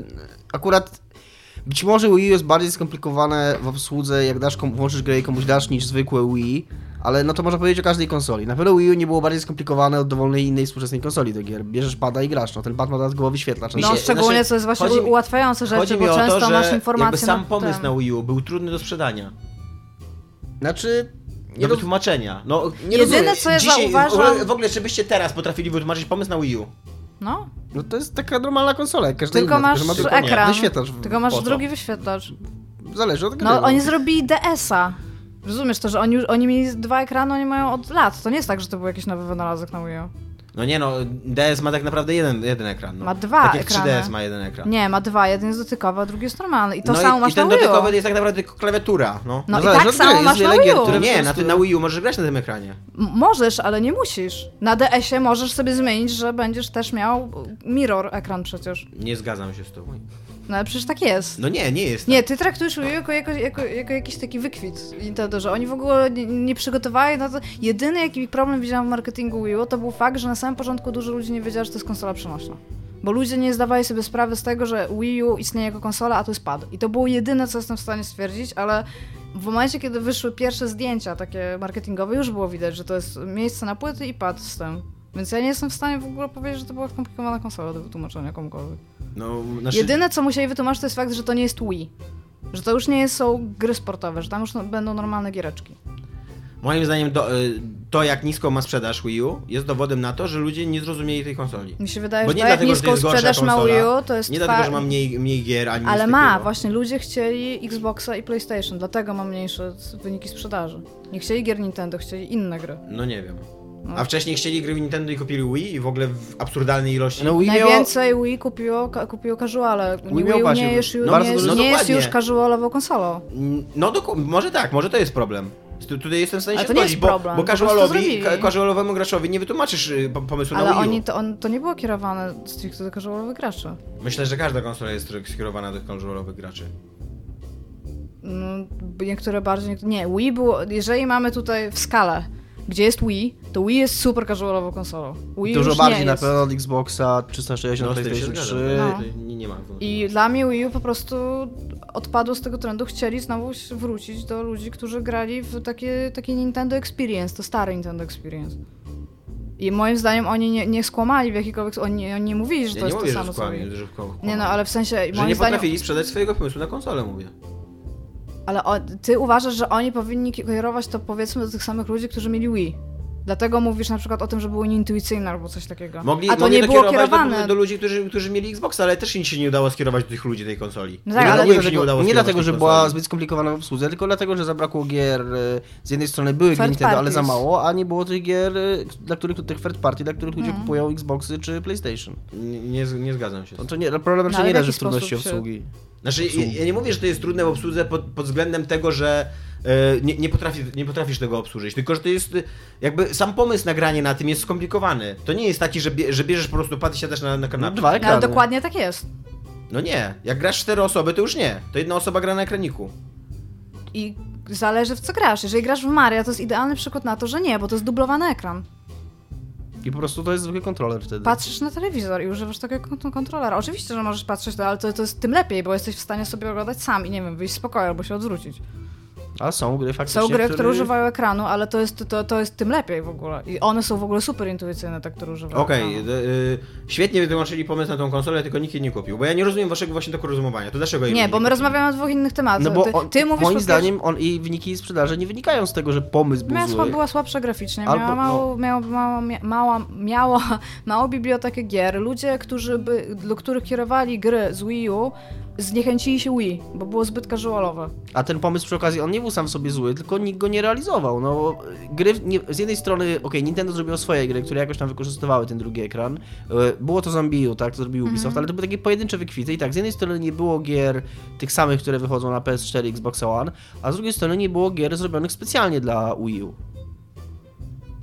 B: akurat być może Wii U jest bardziej skomplikowane w obsłudze, jak dasz komu, włączysz grę i komuś dasz niż zwykłe Wii, ale no to można powiedzieć o każdej konsoli. Na pewno Wii U nie było bardziej skomplikowane od dowolnej innej współczesnej konsoli do gier. Bierzesz pada i grasz, no ten pad ma dodatkowy wyświetlacz.
D: No
C: się-
D: szczególnie
C: znaczy,
D: co jest właśnie
C: chodzi
D: ułatwiające rzeczy, bo często
C: to, że
D: masz informacje
C: jakby sam pomysł
D: tem.
C: na Wii U był trudny do sprzedania.
B: Znaczy...
C: Nie do
B: roz-
C: wytłumaczenia. No, nie
D: Jedyne,
C: rozumiem.
D: co ja
C: Dzisiaj,
D: zauważam-
C: W ogóle, w ogóle, czy byście teraz potrafili wytłumaczyć pomysł na Wii U?
D: No,
B: No to jest taka normalna konsola, jak każda
D: Tylko
B: inna,
D: masz
B: ma tylko
D: ekran.
B: wyświetlacz.
D: Tylko masz drugi wyświetlacz.
B: Zależy od gry.
D: No, oni zrobili DS-a. Rozumiesz to, że oni, oni mieli dwa ekrany, oni mają od lat. To nie jest tak, że to był jakiś nowy wynalazek na Wii U.
C: No nie no, DS ma tak naprawdę jeden, jeden ekran. No.
D: Ma dwa
C: tak jak
D: ekrany.
C: 3DS ma jeden ekran.
D: Nie, ma dwa. Jeden jest dotykowy, a drugi jest normalny. I to
C: no
D: samo
C: i,
D: masz
C: i ten
D: na Wii U.
C: dotykowy jest tak naprawdę tylko klawiatura, no.
D: No,
B: No
D: i
B: zależy
D: tak
B: od
D: samo
B: gry,
D: masz
B: jest
D: na
B: wiele
D: Wii
B: gier,
D: U.
B: które-
C: Nie, na, ty, na Wii U możesz grać na tym ekranie.
D: M- Możesz, ale nie musisz. Na DS-ie możesz sobie zmienić, że będziesz też miał mirror ekran przecież.
C: Nie zgadzam się z tobą.
D: No ale przecież tak jest.
C: No nie, nie jest
D: Nie,
C: tak.
D: ty traktujesz Wii U jako, jako, jako, jako jakiś taki wykwit Nintendo, że oni w ogóle nie, nie przygotowali na to. Jedyny jaki problem widziałam w marketingu Wii U, to był fakt, że na samym początku dużo ludzi nie wiedziało, że to jest konsola przenośna. Bo ludzie nie zdawali sobie sprawy z tego, że Wii U istnieje jako konsola, a to jest pad. I to było jedyne, co jestem w stanie stwierdzić, ale w momencie, kiedy wyszły pierwsze zdjęcia takie marketingowe, już było widać, że to jest miejsce na płyty i pad z tym. Więc ja nie jestem w stanie w ogóle powiedzieć, że to była skomplikowana konsola do wytłumaczenia komukolwiek.
C: No, znaczy,
D: Jedyne, co musieli wytłumaczyć, to jest fakt, że to nie jest Wii. Że to już nie są gry sportowe, że tam już no- będą normalne giereczki.
C: Moim zdaniem do, y, to, jak nisko ma sprzedaż Wii U, jest dowodem na to, że ludzie nie zrozumieli tej konsoli.
D: Mi się wydaje,
C: Bo
D: że
C: nie
D: jak
C: dlatego, że to
D: niską
C: gorsza
D: sprzedaż ma Wii U, to jest
C: Nie
D: fa-
C: dlatego, że ma mniej, mniej gier, ani
D: Ale ma,
C: takiego.
D: właśnie ludzie chcieli Xboxa i PlayStation, dlatego ma mniejsze wyniki sprzedaży. Nie chcieli gier Nintendo, chcieli inne gry.
C: No nie wiem.
D: No.
C: A wcześniej chcieli gry w Nintendo i kupili Wii i w ogóle w absurdalnej ilości.
B: No Wii miało...
D: Najwięcej Wii kupiło, ka- kupiło casuale.
B: Wii
D: Wii
B: miał
D: U
B: właśnie-
D: nie jest, już,
B: no
D: nie
B: bardzo
D: jest,
B: dużo-
D: nie jest
C: dokładnie.
D: już casualową konsolą.
C: No doku- może tak, może to jest problem. Tu- Tutaj jestem w stanie
D: Ale
C: się
D: to nie
C: zgodzić,
D: jest
C: bo,
D: problem,
C: bo
D: po prostu
C: casualowi,
D: zrobili.
C: ka- casualowemu graczowi nie wytłumaczysz y, po- pomysłu
D: Ale
C: na Wii U.
D: oni to, on, to nie było kierowane stricte do casualowych graczy.
C: Myślę, że każda konsola jest skierowana do casualowych graczy.
D: No, niektóre bardziej. niektóre- Nie, Wii było. Jeżeli mamy tutaj w skalę, gdzie jest Wii, to Wii jest super casualową konsolą. Wii
B: Dużo bardziej na
D: jest.
B: pewno od Xboxa 360,
C: No,
B: PlayStation
C: zgadzam.
B: 3.
D: No.
C: Tutaj Nie, nie ma.
D: I dla mnie Wii U po prostu odpadło z tego trendu. Chcieli znowu wrócić do ludzi, którzy grali w takie, takie Nintendo Experience, to stare Nintendo Experience. I moim zdaniem oni nie, nie skłamali w jakikolwiek... Oni, oni nie mówili, że
C: Ja
D: to
C: nie
D: jest
C: mówię,
D: to
C: że
D: samo co
C: skłamie,
D: Wii.
C: że kłamie.
D: Nie no, ale w sensie,
C: Że
D: moim
C: nie
D: zdaniem...
C: potrafili sprzedać swojego pomysłu na konsolę, mówię.
D: Ale o, ty uważasz, że oni powinni kierować to powiedzmy do tych samych ludzi, którzy mieli Wii. Dlatego mówisz na przykład o tym, że były nieintuicyjne albo coś takiego.
C: Mogli,
D: A to
C: mogli
D: nie było
C: kierować
D: kierowane.
C: Do, do ludzi, którzy, którzy mieli Xboxa, ale też im się nie udało skierować do tych ludzi tej konsoli.
D: No tak,
C: nie,
D: ale-
B: nie,
C: się nie
B: dlatego,
C: udało
B: nie dlatego, że była zbyt skomplikowana w obsłudze, tylko dlatego, że zabrakło gier. e, Z jednej strony były gry Nintendo, ale za mało, a nie było tych gier, e, dla których tych third party, dla których ludzie
D: Mhm.
B: kupują Xboxy czy PlayStation.
C: Nie, nie, nie zgadzam się. z
B: To,
C: tym.
B: to nie, problem
D: No,
B: raczej
D: ale
B: nie leży w trudności
D: się-
B: obsługi.
C: Znaczy, ja, ja nie mówię, że to jest trudne w obsłudze pod, pod względem tego, że nie, nie, potrafi, nie potrafisz tego obsłużyć, tylko że to jest e, jakby sam pomysł na granie na tym jest skomplikowany. To nie jest taki, że, bie, że bierzesz po prostu pad i siadasz na, na
B: No,
C: kanapie.
B: dwa
D: No, ale
B: ekrany.
D: dokładnie tak jest.
C: No nie, jak grasz cztery osoby, to już nie. To jedna osoba gra na ekraniku.
D: I zależy w co grasz. Jeżeli grasz w Mario, to jest idealny przykład na to, że nie, bo to jest dublowany ekran.
B: I po prostu to jest zwykły kontroler wtedy.
D: Patrzysz na telewizor i używasz takiego kont- kontrolera. Oczywiście, że możesz patrzeć, to, ale to, to jest tym lepiej, bo jesteś w stanie sobie oglądać sam i nie wiem, wyjść z pokoju albo się odwrócić.
B: A są gry faktycznie,
D: Są gry, które
B: które
D: używają ekranu, ale to jest, to, to jest tym lepiej w ogóle. I one są w ogóle super intuicyjne, te, które używają
C: Okej,
D: ekranu.
C: y, świetnie wytłumaczyli pomysł na tą konsolę, tylko nikt jej nie kupił. Bo ja nie rozumiem waszego właśnie tego rozumowania. To dlaczego jej
D: Nie, bo my rozmawiamy o dwóch innych tematach.
B: No bo
D: ty,
B: on,
D: ty mówisz
B: moim
D: po
B: zdaniem on, i wyniki sprzedaży nie wynikają z tego, że pomysł był
D: Miała,
B: zły.
D: była słabsza graficznie,
B: Albo-
D: miała, mało, miała, mało, miała małą bibliotekę gier. Ludzie, którzy by, do których kierowali gry z Wii U, zniechęcili się Wii, bo było zbyt casualowe.
B: A ten pomysł przy okazji, on nie był sam w sobie zły, tylko nikt go nie realizował. No, gry, nie, z jednej strony, okej, Nintendo zrobiło swoje gry, które jakoś tam wykorzystywały ten drugi ekran. E, Było to Zombie, tak, to zrobił Ubisoft,
D: Mhm.
B: ale to były takie pojedyncze wykwity. I tak, z jednej strony nie było gier tych samych, które wychodzą na PS4 i Xbox One, a z drugiej strony nie było gier zrobionych specjalnie dla Wii U.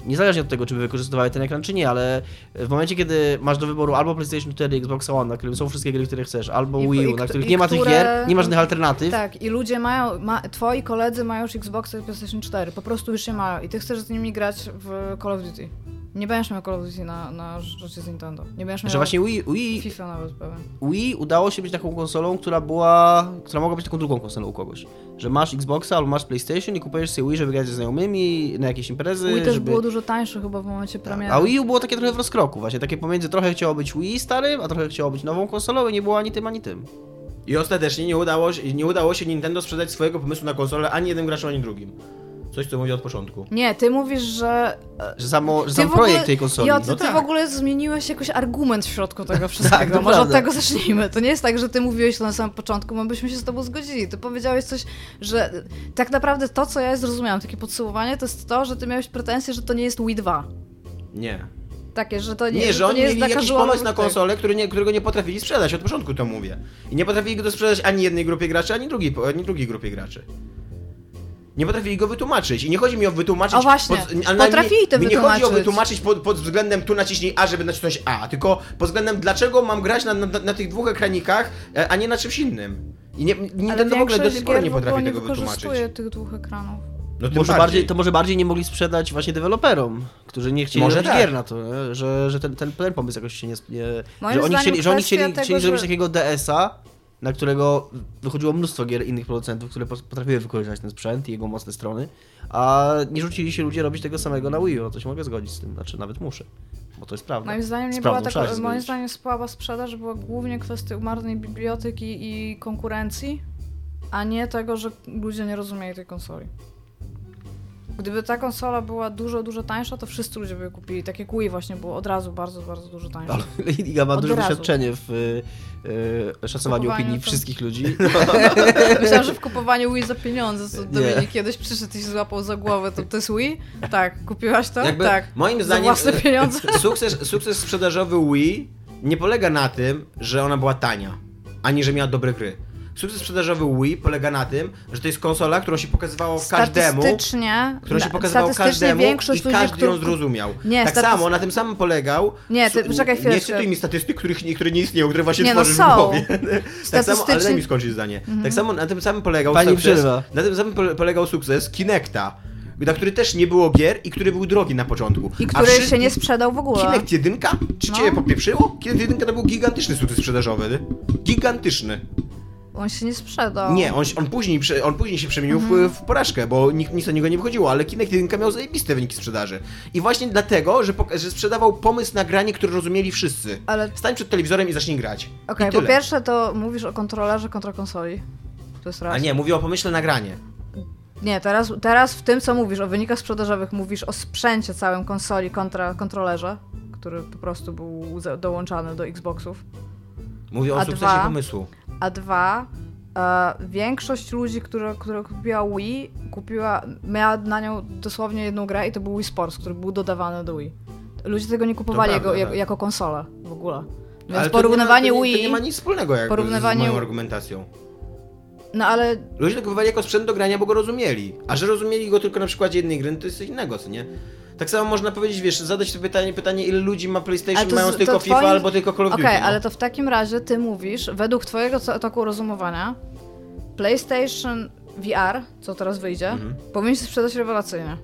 B: Niezależnie od tego, czy by wykorzystywały ten ekran, czy nie, ale w momencie, kiedy masz do wyboru albo PlayStation 4 i Xbox One, na którym są wszystkie gry, które chcesz, albo
D: I-
B: Wii U,
D: i
B: na których nie ma tych
D: które-
B: gier, nie ma żadnych alternatyw,
D: Tak, i ludzie mają, ma, twoi koledzy mają już Xboxa i PlayStation 4, po prostu już je mają i ty chcesz z nimi grać w Call of Duty. Nie będziesz miał Call of Duty na, na rzeczy z Nintendo. Nie będziesz miał
B: że właśnie Wii, Wii,
D: FIFA nawet pewien.
B: Wii udało się być taką konsolą, która była, która mogła być taką drugą konsolą u kogoś. Że masz Xboxa albo masz PlayStation i kupujesz sobie Wii, żeby grać ze znajomymi na jakieś imprezy,
D: Wii też
B: żeby...
D: było dużo tańsze chyba w momencie premiery.
B: A Wii U było takie trochę w rozkroku, właśnie takie pomiędzy trochę chciało być Wii starym, a trochę chciało być nową konsolą i nie było ani tym, ani tym.
C: I ostatecznie nie udało, się- nie udało się Nintendo sprzedać swojego pomysłu na konsolę ani jednym graczom, ani drugim. Coś, co mówię od początku.
D: Nie, ty mówisz, że...
B: Że, samo, że sam
D: w ogóle-
B: projekt tej konsoli.
D: Jo, ty,
C: no
D: ty
C: tak.
D: w ogóle zmieniłeś jakoś argument w środku tego wszystkiego.
B: Tak,
D: Może od tego zacznijmy. To nie jest tak, że ty mówiłeś to na samym początku, my byśmy się z tobą zgodzili. Ty powiedziałeś coś, że tak naprawdę to, co ja zrozumiałam, takie podsumowanie, to jest to, że ty miałeś pretensje, że to nie jest Wii 2.
C: Nie.
D: Takie, że to nie,
C: Nie, że
D: to
C: oni mieli jakiś pomysł na
D: tych.
C: konsolę, który nie, którego nie potrafili sprzedać, od początku to mówię. I nie potrafili go sprzedać ani jednej grupie graczy, ani drugiej, ani drugiej grupie graczy. Nie potrafili go wytłumaczyć. I nie chodzi mi o wytłumaczyć...
D: O właśnie,
C: ale nawet
D: potrafili to
C: mi Nie chodzi o
D: wytłumaczyć.
C: wytłumaczyć pod, pod względem tu naciśnij A, żeby nacisnąć A, tylko pod względem dlaczego mam grać na, na, na tych dwóch ekranikach, e, a nie na czymś innym. I nie, nie,
D: Ale
C: w ogóle do tej pory nie potrafi
D: nie
C: tego wytłumaczyć.
D: wykorzystuje tych dwóch ekranów.
C: No
B: Może
C: bardziej.
B: bardziej, to może bardziej nie mogli sprzedać właśnie deweloperom, którzy nie chcieli
C: Może
B: robić
C: tak.
B: gier na to, nie? że, że ten, ten, ten pomysł jakoś się nie... nie że oni chcieli, że oni chcieli,
D: tego,
B: chcieli zrobić
D: że-
B: takiego DS-a, na którego wychodziło mnóstwo gier innych producentów, które potrafiły wykorzystać ten sprzęt i jego mocne strony, a nie rzucili się ludzie robić tego samego na Wii U, no to się mogę zgodzić z tym, znaczy nawet muszę, bo to jest prawda.
D: Moim zdaniem nie
B: Z
D: była
B: się
D: moim
B: zgodzić.
D: zdaniem słaba sprzedaż była głównie kwestia umarnej biblioteki i konkurencji, a nie tego, że ludzie nie rozumieli tej konsoli. Gdyby ta konsola była dużo, dużo tańsza, to wszyscy ludzie by ją kupili. Tak jak Wii właśnie było od razu bardzo, bardzo dużo tańsze.
B: Ale Lady Gaga ma
D: Od
B: duże
D: razu.
B: doświadczenie w y, y, szacowaniu
D: Kupowaniu
B: opinii
D: to-
B: wszystkich ludzi.
D: Myślałam, że w kupowaniu Wii za pieniądze, co do
B: Nie.
D: mnie kiedyś przyszedł i się złapał za głowę, to to jest Wii? Tak. Kupiłaś to?
C: Jakby,
D: tak.
C: Moim
D: Za
C: zdaniem
D: własne
C: e,
D: pieniądze?
C: Sukces, sukces sprzedażowy Wii nie polega na tym, że ona była tania, ani że miała dobre gry. Sukces sprzedażowy Wii polega na tym, że to jest konsola, którą się pokazywało każdemu,
D: Statystycznie,
C: którą się pokazywało każdemu
D: większość
C: i każdy ją zrozumiał.
D: Nie,
C: tak
D: statyst-
C: samo, na tym samym polegał...
D: Nie, ty- poczekaj
C: Nie
D: chwileczkę.
C: cytuj mi statystyk, których, nie- które nie istnieją, które właśnie
D: Nie, no
C: tworzysz
D: są.
C: w głowie. tak samo, ale
D: Mhm.
C: daj mi skończyć zdanie. Tak samo na tym samym polegał
B: Pani
C: sukces, na tym samym pole- polegał sukces Kinecta, na który też nie było gier i który był drogi na początku.
D: I który się nie sprzedał w ogóle.
C: Kinect 1? Czy
D: No.
C: cię popieprzyło? Kinect 1 to był gigantyczny sukces sprzedażowy. Gigantyczny.
D: On się nie sprzedał.
C: Nie, on, on, później, on później się przemienił w, w porażkę, bo nikt, nic o niego nie wychodziło, ale Kinect 1 miał zajebiste wyniki sprzedaży. I właśnie dlatego, że, że sprzedawał pomysł na granie, który rozumieli wszyscy.
D: Ale
C: Stań przed telewizorem i zacznij grać.
D: Okej,
C: I
D: po pierwsze to mówisz o kontrolerze kontra konsoli. To jest raz.
C: A nie, mówię o pomyśle na granie.
D: Nie, teraz, teraz w tym, co mówisz o wynikach sprzedażowych, mówisz o sprzęcie całym konsoli kontra kontrolerze, który po prostu był za- dołączany do Xboxów.
C: Mówię o
D: A
C: sukcesie
D: dwa?
C: pomysłu.
D: A dwa, e, większość ludzi, która, która kupiła Wii, kupiła, miała na nią dosłownie jedną grę i to był Wii Sports, który był dodawany do Wii. Ludzie tego nie kupowali
C: prawda,
D: jako, jako,
C: tak.
D: jako konsolę w ogóle. Więc
C: Ale to
D: porównywanie
C: nie ma, to nie,
D: Wii...
C: To nie ma nic wspólnego
D: porównywanie-
C: z moją argumentacją.
D: No ale
C: Ludzie to kupowali jako sprzęt do grania, bo go rozumieli. A że rozumieli go tylko na przykładzie jednej gry, no to jest coś innego, co nie? Tak samo można powiedzieć, wiesz, zadać sobie pytanie, pytanie ile ludzi ma PlayStation,
D: to
C: mają
D: z-
C: tylko
D: to
C: FIFA
D: twoim-
C: albo tylko Call of
D: Okej,
C: Duty. no.
D: ale to w takim razie ty mówisz, według twojego toku rozumowania, PlayStation VR, co teraz wyjdzie,
C: Mhm.
D: powinien się sprzedać rewelacyjnie.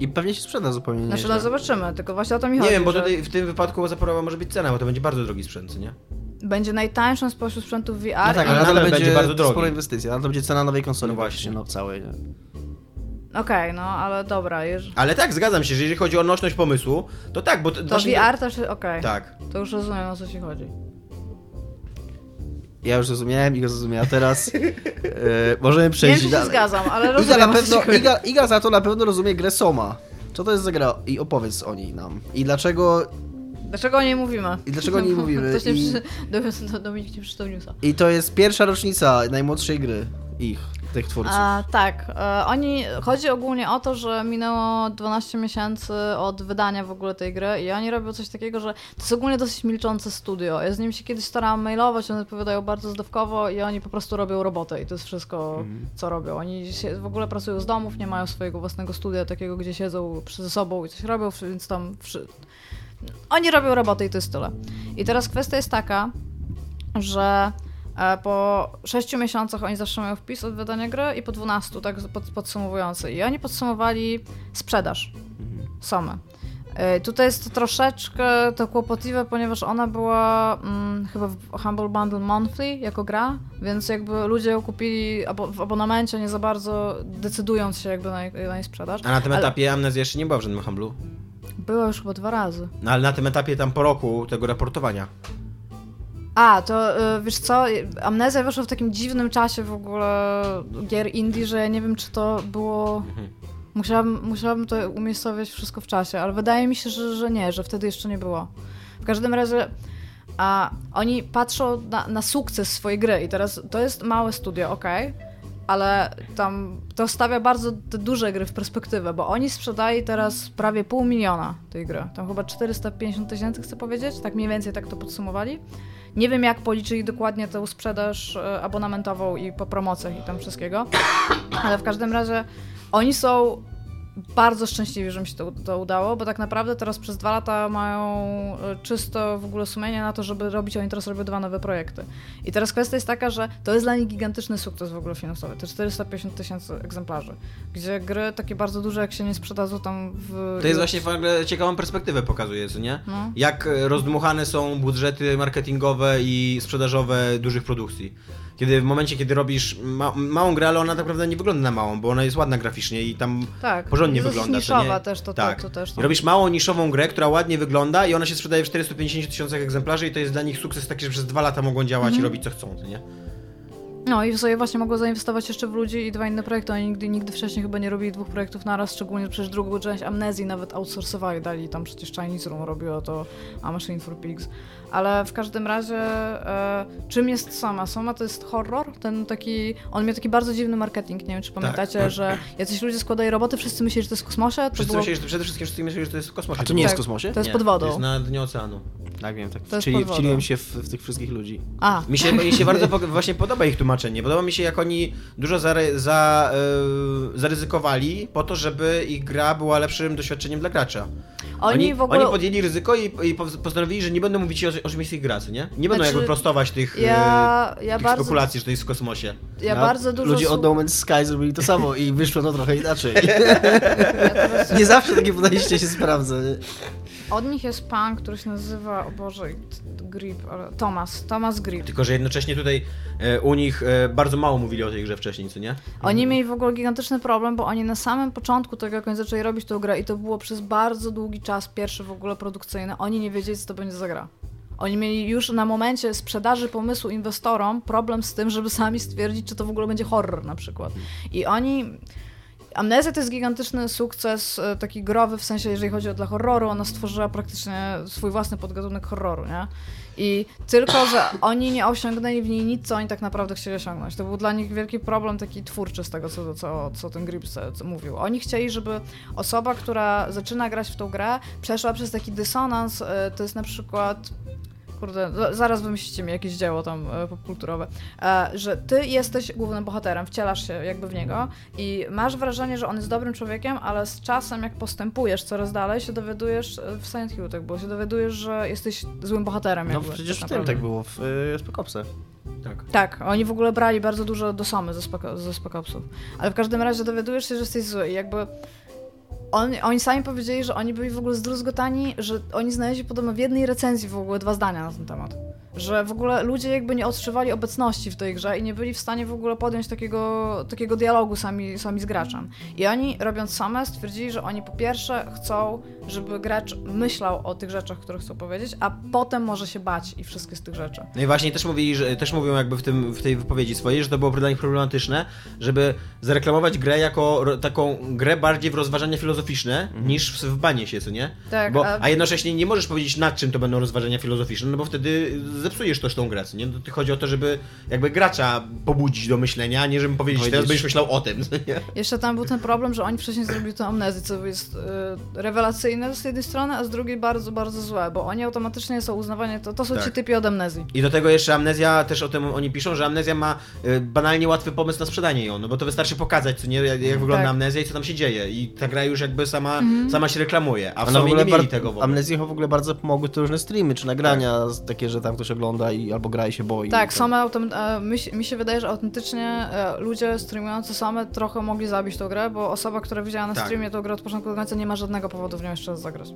B: I pewnie się sprzeda zupełnie
D: Znaczy,
B: nieźle.
D: no zobaczymy, tylko właśnie o to mi
C: Nie
D: chodzi.
C: wiem, bo
D: że
C: tutaj w tym wypadku zaporowa może być cena, bo to będzie bardzo drogi sprzęt, nie?
D: Będzie najtańszym spośród sprzętów VR.
B: No tak,
D: i-
B: ale
C: nadal
B: nadal
C: będzie
B: będzie
C: bardzo drogi.
B: spora inwestycja, ale to będzie cena nowej konsoli
C: No
B: właśnie,
C: właśnie.
B: no całej. Nie?
D: Okej, no ale dobra, jeż...
C: Ale tak, zgadzam się, że jeżeli chodzi o nośność pomysłu, to tak, bo...
D: to VR też, okej,
C: Tak.
D: to już rozumiem o co ci chodzi.
B: Ja już zrozumiałem, Iga zrozumiała teraz. e, możemy
D: Nie
B: przejść
D: się
B: dalej.
D: zgadzam, ale
B: Iga,
D: rozumiem
B: na
D: co ci
B: pewno. Iga, Iga za to na pewno rozumie grę Soma. Co to jest za gra? I opowiedz o niej nam. I dlaczego...
D: Dlaczego o niej mówimy?
B: I dlaczego o niej mówimy?
D: Ktoś nie
B: I-
D: przy... Do, Dominik nie przeczytał newsa.
B: I to jest pierwsza rocznica najmłodszej gry. Ich, tych twórców.
D: Tak, e, oni, chodzi ogólnie o to, że minęło 12 miesięcy od wydania w ogóle tej gry i oni robią coś takiego, że to jest ogólnie dosyć milczące studio. Ja z nimi się kiedyś starałam mailować, one odpowiadają bardzo zdawkowo i oni po prostu robią robotę i to jest wszystko, co robią. Oni w ogóle pracują z domów, nie mają swojego własnego studia takiego, gdzie siedzą przy sobą i coś robią, więc tam... Przy... Oni robią robotę i to jest tyle. I teraz kwestia jest taka, że po 6 miesiącach oni zawsze mają wpis od wydania gry i po 12, tak pod, podsumowujący. I oni podsumowali sprzedaż Somy. E, Tutaj jest to troszeczkę to kłopotliwe, ponieważ ona była mm, chyba w Humble Bundle Monthly jako gra, więc jakby ludzie ją kupili abo- w abonamencie, nie za bardzo decydując się jakby na, jej- na jej sprzedaż.
C: A na tym
D: Ale
C: etapie Amnezja jeszcze nie była w żadnym handlu.
D: Była już chyba dwa razy.
C: No ale na tym etapie tam po roku tego raportowania.
D: A, to y, wiesz co, Amnezja wyszła w takim dziwnym czasie w ogóle gier indie, że ja nie wiem, czy to było... Musiałabym, musiałabym to umiejscowić wszystko w czasie, ale wydaje mi się, że, że nie, że wtedy jeszcze nie było. W każdym razie a oni patrzą na, na sukces swojej gry i teraz to jest małe studio, ok, ale tam to stawia bardzo te duże gry w perspektywę, bo oni sprzedali teraz prawie pół miliona tej gry. Tam chyba 450 tysięcy, chcę powiedzieć, tak mniej więcej tak to podsumowali. Nie wiem, jak policzyli dokładnie tę sprzedaż e, abonamentową i po promocjach i tam wszystkiego, ale w każdym razie oni są bardzo szczęśliwi, że mi się to, to, udało, bo tak naprawdę teraz przez dwa lata mają e, czysto w ogóle sumienie na to, żeby robić, oni teraz robią dwa nowe projekty. I teraz kwestia jest taka, że to jest dla nich gigantyczny sukces w ogóle finansowy, te 450 tysięcy egzemplarzy, gdzie gry takie bardzo duże, jak się nie sprzedadzą tam w...
C: To jest właśnie w ogóle ciekawą perspektywę pokazuje, co nie? No. Jak rozdmuchane są budżety marketingowe i sprzedażowe dużych produkcji. Kiedy w momencie, kiedy robisz ma małą grę, ale ona tak naprawdę nie wygląda na małą, bo ona jest ładna graficznie i tam tak, porządnie
D: jest
C: wygląda.
D: niszowa też to,
C: tak.
D: to, to też.
C: No. Robisz małą niszową grę, która ładnie wygląda i ona się sprzedaje w 450 tysiącach egzemplarzy i to jest dla nich sukces taki, że przez dwa lata mogą działać i robić co chcą, nie?
D: No i sobie właśnie mogło zainwestować jeszcze w ludzi i dwa inne projekty. Oni nigdy, nigdy wcześniej chyba nie robili dwóch projektów naraz, szczególnie przecież drugą część Amnezji nawet outsourcowali, dali tam przecież Chinese Room robiło to, a Machine for Pigs. Ale w każdym razie e, czym jest Soma? Soma to jest horror, ten taki, on miał taki bardzo dziwny marketing, nie wiem czy pamiętacie, tak. że jacyś ludzie składają roboty, wszyscy myśleli, że to jest w kosmosie. To
C: wszyscy
D: było...
C: myśleli, że, przede wszystkim wszyscy myśleli, że to jest w kosmosie.
B: A to nie jest w kosmosie?
D: To jest
B: nie.
D: pod wodą. To
C: jest na dnie oceanu.
B: Tak wiem, tak. To Czyli wcieliłem się w, w, tych wszystkich ludzi.
D: A.
C: Mi się, mi się bardzo właśnie podoba ich tłumaczenie. Podoba mi się, jak oni dużo za, za, yy, zaryzykowali po to, żeby ich gra była lepszym doświadczeniem dla gracza.
D: Oni,
C: oni,
D: w ogóle...
C: oni podjęli ryzyko i, i postanowili, że nie będą mówić o, o rzeczywistych gracy, nie? Nie będą znaczy, jakby prostować tych,
D: ja, ja
C: tych
D: bardzo...
C: spekulacji, że to jest w kosmosie.
D: Ja no, bardzo dużo...
B: Ludzie od No Man's Sky zrobili to samo i wyszło to trochę inaczej. Ja nie zawsze takie podejście się sprawdza. Nie?
D: Od nich jest pan, który się nazywa, o Boże, Grip, ale Thomas, Thomas Grip.
C: Tylko, że jednocześnie tutaj e, u nich e, bardzo mało mówili o tej grze wcześniej, co nie?
D: Oni mhm. mieli w ogóle gigantyczny problem, bo oni na samym początku tego, jak oni zaczęli robić tę grę i to było przez bardzo długi czas pierwszy w ogóle produkcyjny, oni nie wiedzieli, co to będzie za gra. Oni mieli już na momencie sprzedaży pomysłu inwestorom problem z tym, żeby sami stwierdzić, czy to w ogóle będzie horror na przykład. I oni Amnezja to jest gigantyczny sukces, e, taki growy, w sensie jeżeli chodzi o dla horroru, ona stworzyła praktycznie swój własny podgatunek horroru, nie? I tylko, że oni nie osiągnęli w niej nic, co oni tak naprawdę chcieli osiągnąć. To był dla nich wielki problem taki twórczy z tego, co, co, co ten Grips mówił. Oni chcieli, żeby osoba, która zaczyna grać w tą grę, przeszła przez taki dysonans, e, to jest na przykład kurde, zaraz wymyślicie mi jakieś dzieło tam e, popkulturowe, e, że ty jesteś głównym bohaterem, wcielasz się jakby w niego i masz wrażenie, że on jest dobrym człowiekiem, ale z czasem jak postępujesz coraz dalej, się dowiadujesz, e, w Silent Hill tak było, się dowiadujesz, że jesteś złym bohaterem.
B: No
D: jakby,
B: przecież tak w tym tak było, w y, Spec
D: Tak. tak, oni w ogóle brali bardzo dużo do Somy ze, ze Spec Ale w każdym razie dowiadujesz się, że jesteś zły i jakby on, oni sami powiedzieli, że oni byli w ogóle zdruzgotani, że oni znaleźli podobno w jednej recenzji w ogóle dwa zdania na ten temat że w ogóle ludzie jakby nie odczuwali obecności w tej grze i nie byli w stanie w ogóle podjąć takiego, takiego dialogu sami, sami z graczem. I oni, robiąc same, stwierdzili, że oni po pierwsze chcą, żeby gracz myślał o tych rzeczach, które chcą powiedzieć, a potem może się bać i wszystkie z tych rzeczy.
C: No i właśnie też mówili, że też mówią jakby w, tym, w tej wypowiedzi swojej, że to było dla nich problematyczne, żeby zareklamować grę jako taką grę bardziej w rozważania filozoficzne, mhm. niż w, w banie się, co nie?
D: Tak.
C: Bo, a... a jednocześnie nie możesz powiedzieć nad czym to będą rozważania filozoficzne, no bo wtedy zepsujesz też tą grę, nie? To chodzi o to, żeby jakby gracza pobudzić do myślenia, a nie żeby powiedzieć, powiedzieć... teraz będziesz myślał o tym. Nie?
D: Jeszcze tam był ten problem, że oni wcześniej zrobili tę amnezję, co jest y, rewelacyjne z jednej strony, a z drugiej bardzo, bardzo złe, bo oni automatycznie są uznawani, to, to są tak. ci typy od amnezji.
C: I do tego jeszcze amnezja, też o tym oni piszą, że amnezja ma y, banalnie łatwy pomysł na sprzedanie ją, no bo to wystarczy pokazać, co nie, jak, jak wygląda tak. amnezja i co tam się dzieje i ta gra już jakby sama, mm -hmm. sama się reklamuje, a w sumie nie mieli tego w ogóle.
B: Amnezji w ogóle bardzo pomogły to różne streamy, czy nagrania tak. takie, że tam ktoś ogląda i albo gra i się boi.
D: Tak, same e, mi, mi się wydaje, że autentycznie e, ludzie streamujący same trochę mogli zabić tą grę, bo osoba, która widziała na tak. streamie tą grę od początku do końca nie ma żadnego powodu w nią jeszcze zagrać.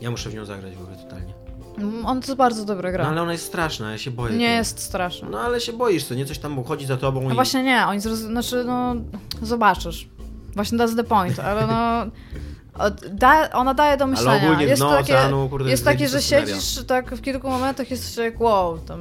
C: Ja muszę w nią zagrać w ogóle totalnie.
D: Mm, on to jest bardzo dobra gra.
C: No ale ona jest straszna, ja się boję.
D: Nie jest straszna.
C: No ale się boisz, co nie coś tam chodzi za tobą.
D: No i... właśnie nie, oni zroz... znaczy no zobaczysz. Właśnie that's the point, ale no Da, ona daje do myślenia.
C: Ale ogólnie
D: jest
C: dno
D: takie,
C: oceanu, kurde,
D: jest takie, że siedzisz tak w kilku momentach jesteś jak wow, tam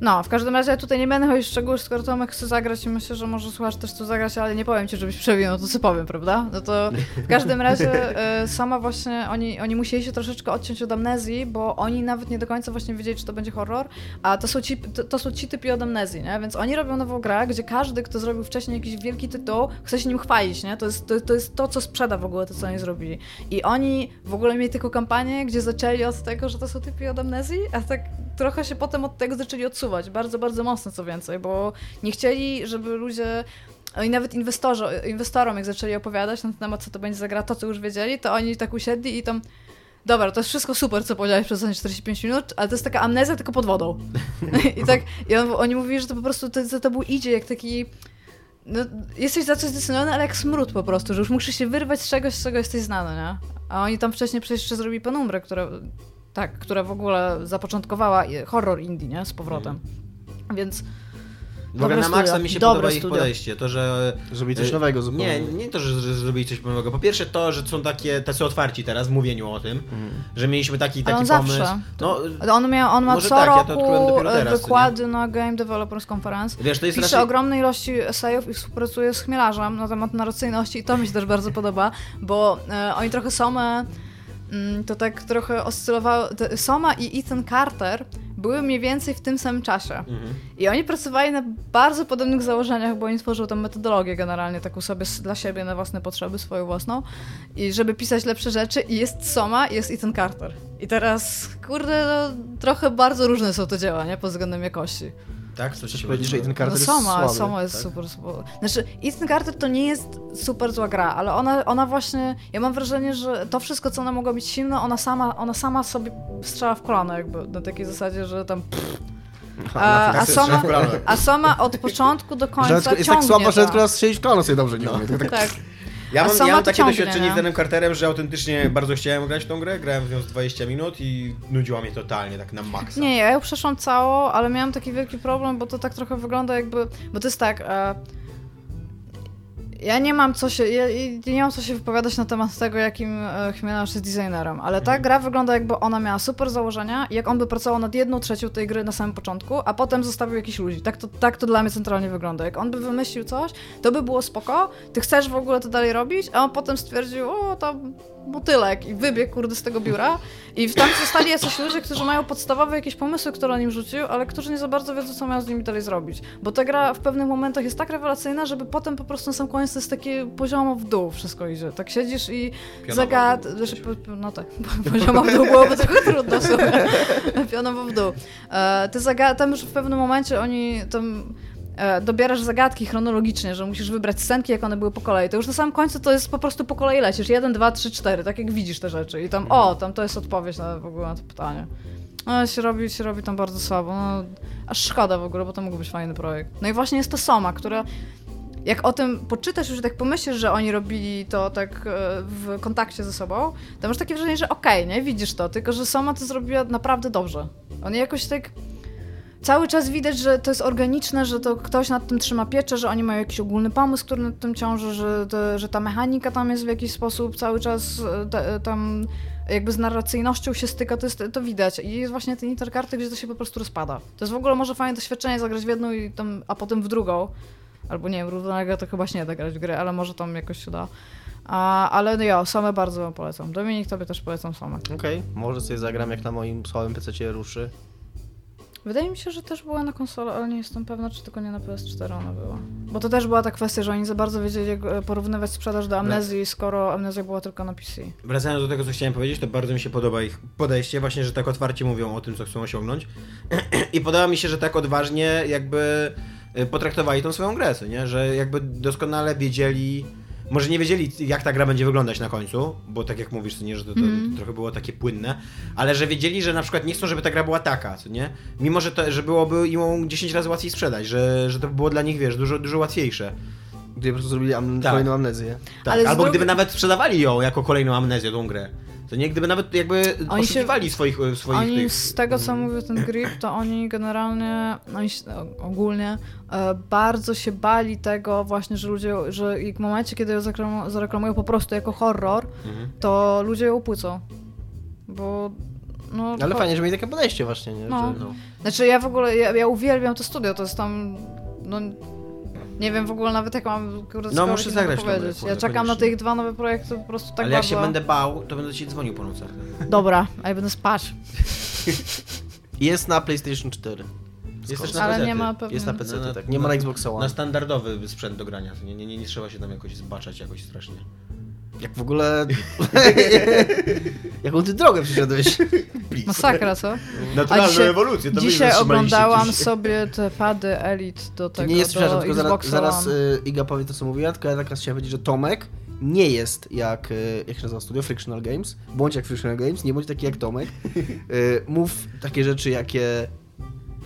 D: No, w każdym razie tutaj nie będę chodzić w szczegóły, skoro Tomek chce zagrać i myślę, że może słuchasz też chce zagrać, ale nie powiem ci, żebyś przewinął to, co powiem, prawda? No to w każdym razie e, sama właśnie, oni, oni musieli się troszeczkę odciąć od amnezji, bo oni nawet nie do końca właśnie wiedzieli, czy to będzie horror, a to są ci, to, to są ci typi od amnezji, nie? Więc oni robią nową grę, gdzie każdy, kto zrobił wcześniej jakiś wielki tytuł, chce się nim chwalić, nie? To jest to, to, jest to co sprzeda w ogóle to, co oni zrobili. I oni w ogóle mieli taką kampanię, gdzie zaczęli od tego, że to są typi od amnezji, a tak trochę się potem od tego zaczęli odsuwać. Bardzo, bardzo mocno co więcej, bo nie chcieli, żeby ludzie i nawet inwestorzy, inwestorom, jak zaczęli opowiadać na temat, co to będzie za gra, to co już wiedzieli, to oni tak usiedli i tam dobra, to jest wszystko super, co powiedziałeś przez ostatnie 45 minut, ale to jest taka amnezja tylko pod wodą. I tak, i on, oni mówili, że to po prostu, to, to idzie jak taki no, jesteś za coś zdecydowany, ale jak smród po prostu, że już musisz się wyrwać z czegoś, z czego jesteś znany, nie? A oni tam wcześniej przecież jeszcze zrobili penumbrę, która, tak, która w ogóle zapoczątkowała horror indie, nie? Z powrotem. Mm. Więc
C: w ogóle na maksa mi się Dobre podoba ich podejście. To, że.
B: Zrobili coś y, nowego zupełnie.
C: Nie, nie to, że, że zrobili coś nowego. Po pierwsze to, że są takie tacy otwarci teraz w mówieniu o tym, mm. że mieliśmy taki, taki
D: on
C: pomysł.
D: Zawsze. No, on, miał, on ma co tak, roku ja teraz, wykłady na Game Developers Conference. Wiesz, to jest Pisze raczej... ogromnej ilości esejów i współpracuje z Chmielarzem na temat narracyjności i to mi się też bardzo podoba, bo e, oni trochę są e, to tak trochę oscylowało. Soma i Ethan Carter były mniej więcej w tym samym czasie. Mhm. I oni pracowali na bardzo podobnych założeniach, bo oni tworzył tą metodologię generalnie taką sobie dla siebie, na własne potrzeby, swoją własną. I żeby pisać lepsze rzeczy i jest Soma i jest Ethan Carter. I teraz, kurde, no, trochę bardzo różne są te dzieła, nie? Pod względem jakości.
C: Tak? Co
B: ci powiedzieć, że Ethan Carter
D: no,
B: jest
D: sama,
B: słaby,
D: sama jest
B: tak?
D: super, super. Znaczy, Ethan Carter to nie jest super zła gra, ale ona, ona właśnie, ja mam wrażenie, że to wszystko, co ona mogła być silne, ona sama, ona sama sobie strzela w kolano jakby, na takiej zasadzie, że tam... A, a, sama, a sama od początku do końca Jest
B: tak słaba, że tylko strzelić w kolano sobie dobrze nie no. umie.
D: Tak. tak.
C: Ja mam, ja mam takie ciągnie, doświadczenie z danym Carterem, że autentycznie bardzo chciałem grać w tą grę, grałem w nią z 20 minut i nudziła mnie totalnie, tak na maksa.
D: Nie, ja ją przeszłam całą, ale miałam taki wielki problem, bo to tak trochę wygląda jakby, bo to jest tak... E, ja nie mam co się, ja, nie mam co się wypowiadać na temat tego, jakim e, Chmielarz jest designerem, ale ta mhm. gra wygląda jakby ona miała super założenia jak on by pracował nad jedną trzecią tej gry na samym początku, a potem zostawił jakiś ludzi. Tak to, tak to dla mnie centralnie wygląda. Jak on by wymyślił coś, to by było spoko, ty chcesz w ogóle to dalej robić, a on potem stwierdził, o, tam motylek i wybiegł, kurde, z tego biura. I tam zostali jacyś ludzie, którzy mają podstawowe jakieś pomysły, które on im rzucił, ale którzy nie za bardzo wiedzą, co mają z nimi dalej zrobić. Bo ta gra w pewnych momentach jest tak rewelacyjna, żeby potem po prostu na sam koniec to jest takie poziomo w dół wszystko idzie. Tak siedzisz i zagad... No tak, poziomo w dół byłoby trochę trudno sobie. Pionowo w dół. E, ty zagad... Tam już w pewnym momencie oni tam E, dobierasz zagadki chronologicznie, że musisz wybrać scenki, jak one były po kolei. To już na samym końcu to jest po prostu po kolei lecisz. 1, 2, 3, 4, tak jak widzisz te rzeczy. I tam, o, tam to jest odpowiedź na w ogóle na to pytanie. No, się robi, się robi tam bardzo słabo. No, aż szkoda w ogóle, bo to mógł być fajny projekt. No i właśnie jest to Soma, która jak o tym poczytasz już tak pomyślisz, że oni robili to tak e, w kontakcie ze sobą, to masz takie wrażenie, że okej, okay, nie, widzisz to, tylko że Soma to zrobiła naprawdę dobrze. Oni jakoś tak cały czas widać, że to jest organiczne, że to ktoś nad tym trzyma pieczę, że oni mają jakiś ogólny pomysł, który nad tym ciąży, że, to, że ta mechanika tam jest w jakiś sposób cały czas e, tam jakby z narracyjnością się styka, to, jest, to widać. I jest właśnie ten interkarty, gdzie to się po prostu rozpada. To jest w ogóle może fajne doświadczenie zagrać w jedną i tam, a potem w drugą. Albo nie wiem, równolegle to chyba się nie da grać w grę, ale może tam jakoś się da. A, ale no ja, same bardzo polecam. Dominik, tobie też polecam same.
B: Okej, okay. może sobie zagram jak na moim słabym PC ruszy.
D: Wydaje mi się, że też była na konsolę, ale nie jestem pewna, czy tylko nie na PS4 ona była. Bo to też była ta kwestia, że oni za bardzo wiedzieli, jak e, porównywać sprzedaż do amnezji, skoro amnezja była tylko na PC.
C: Wracając do tego, co chciałem powiedzieć, to bardzo mi się podoba ich podejście, właśnie, że tak otwarcie mówią o tym, co chcą osiągnąć. I podoba mi się, że tak odważnie jakby potraktowali tą swoją grę, nie? że jakby doskonale wiedzieli może nie wiedzieli, jak ta gra będzie wyglądać na końcu, bo tak jak mówisz, to nie, że to, to, mm. to, trochę było takie płynne, ale że wiedzieli, że na przykład nie chcą, żeby ta gra była taka, co nie? Mimo, że, to, że byłoby im 10 razy łatwiej sprzedać, że, że to było dla nich, wiesz, dużo, dużo łatwiejsze.
B: Gdyby po prostu zrobili am tak. kolejną amnezję.
C: Tak, albo gdyby nawet sprzedawali ją jako kolejną amnezję, tą grę. To nie, gdyby nawet jakby oni oszukiwali się, swoich, swoich
D: Oni
C: tych...
D: z tego, co mówił ten grip, to oni generalnie, oni ogólnie e, bardzo się bali tego właśnie, że ludzie, że w momencie, kiedy ją zareklamują po prostu jako horror, mhm. to ludzie ją opłycą. Bo No,
B: Ale
D: to-
B: fajnie, że mieli takie podejście właśnie, nie?
D: No.
B: Że,
C: No.
D: Znaczy ja w ogóle, ja, ja uwielbiam to studio, to jest tam, no nie wiem w ogóle nawet jak mam kurde,
C: No, muszę zagrać to,
D: powiedzieć. Ja czekam na tych dwa nowe projekty po prostu tak
C: Ale jak
D: bardzo.
C: się będę bał, to będę ci dzwonił po nocach.
D: Dobra, a ja będę spać.
B: Jest na PlayStation 4.
C: Jest też
B: Skąd?
C: na
D: Ale nie ma pewnie.
B: Jest na PC,
C: Na- na-
B: tak. Nie ma na Xbox One.
C: Na standardowy sprzęt do grania. Nie, nie, nie, nie trzeba się tam jakoś zbaczać jakoś strasznie.
B: Jak w ogóle... Jaką ty drogę przyszedłeś?
D: Masakra, co?
C: Naturalną
D: dzisiaj-
C: ewolucję. To
D: Dzisiaj oglądałam sobie te pady Elite do tego,
B: nie jest, przepraszam, tylko zaraz,
D: Xboxa
B: zaraz y, Iga powie to, co mówiła, tylko ja teraz chciałem powiedzieć, że Tomek nie jest jak, y, jak się nazywa studio, Frictional Games. Bądź jak Frictional Games, nie bądź taki jak Tomek. Y, mów takie rzeczy, jakie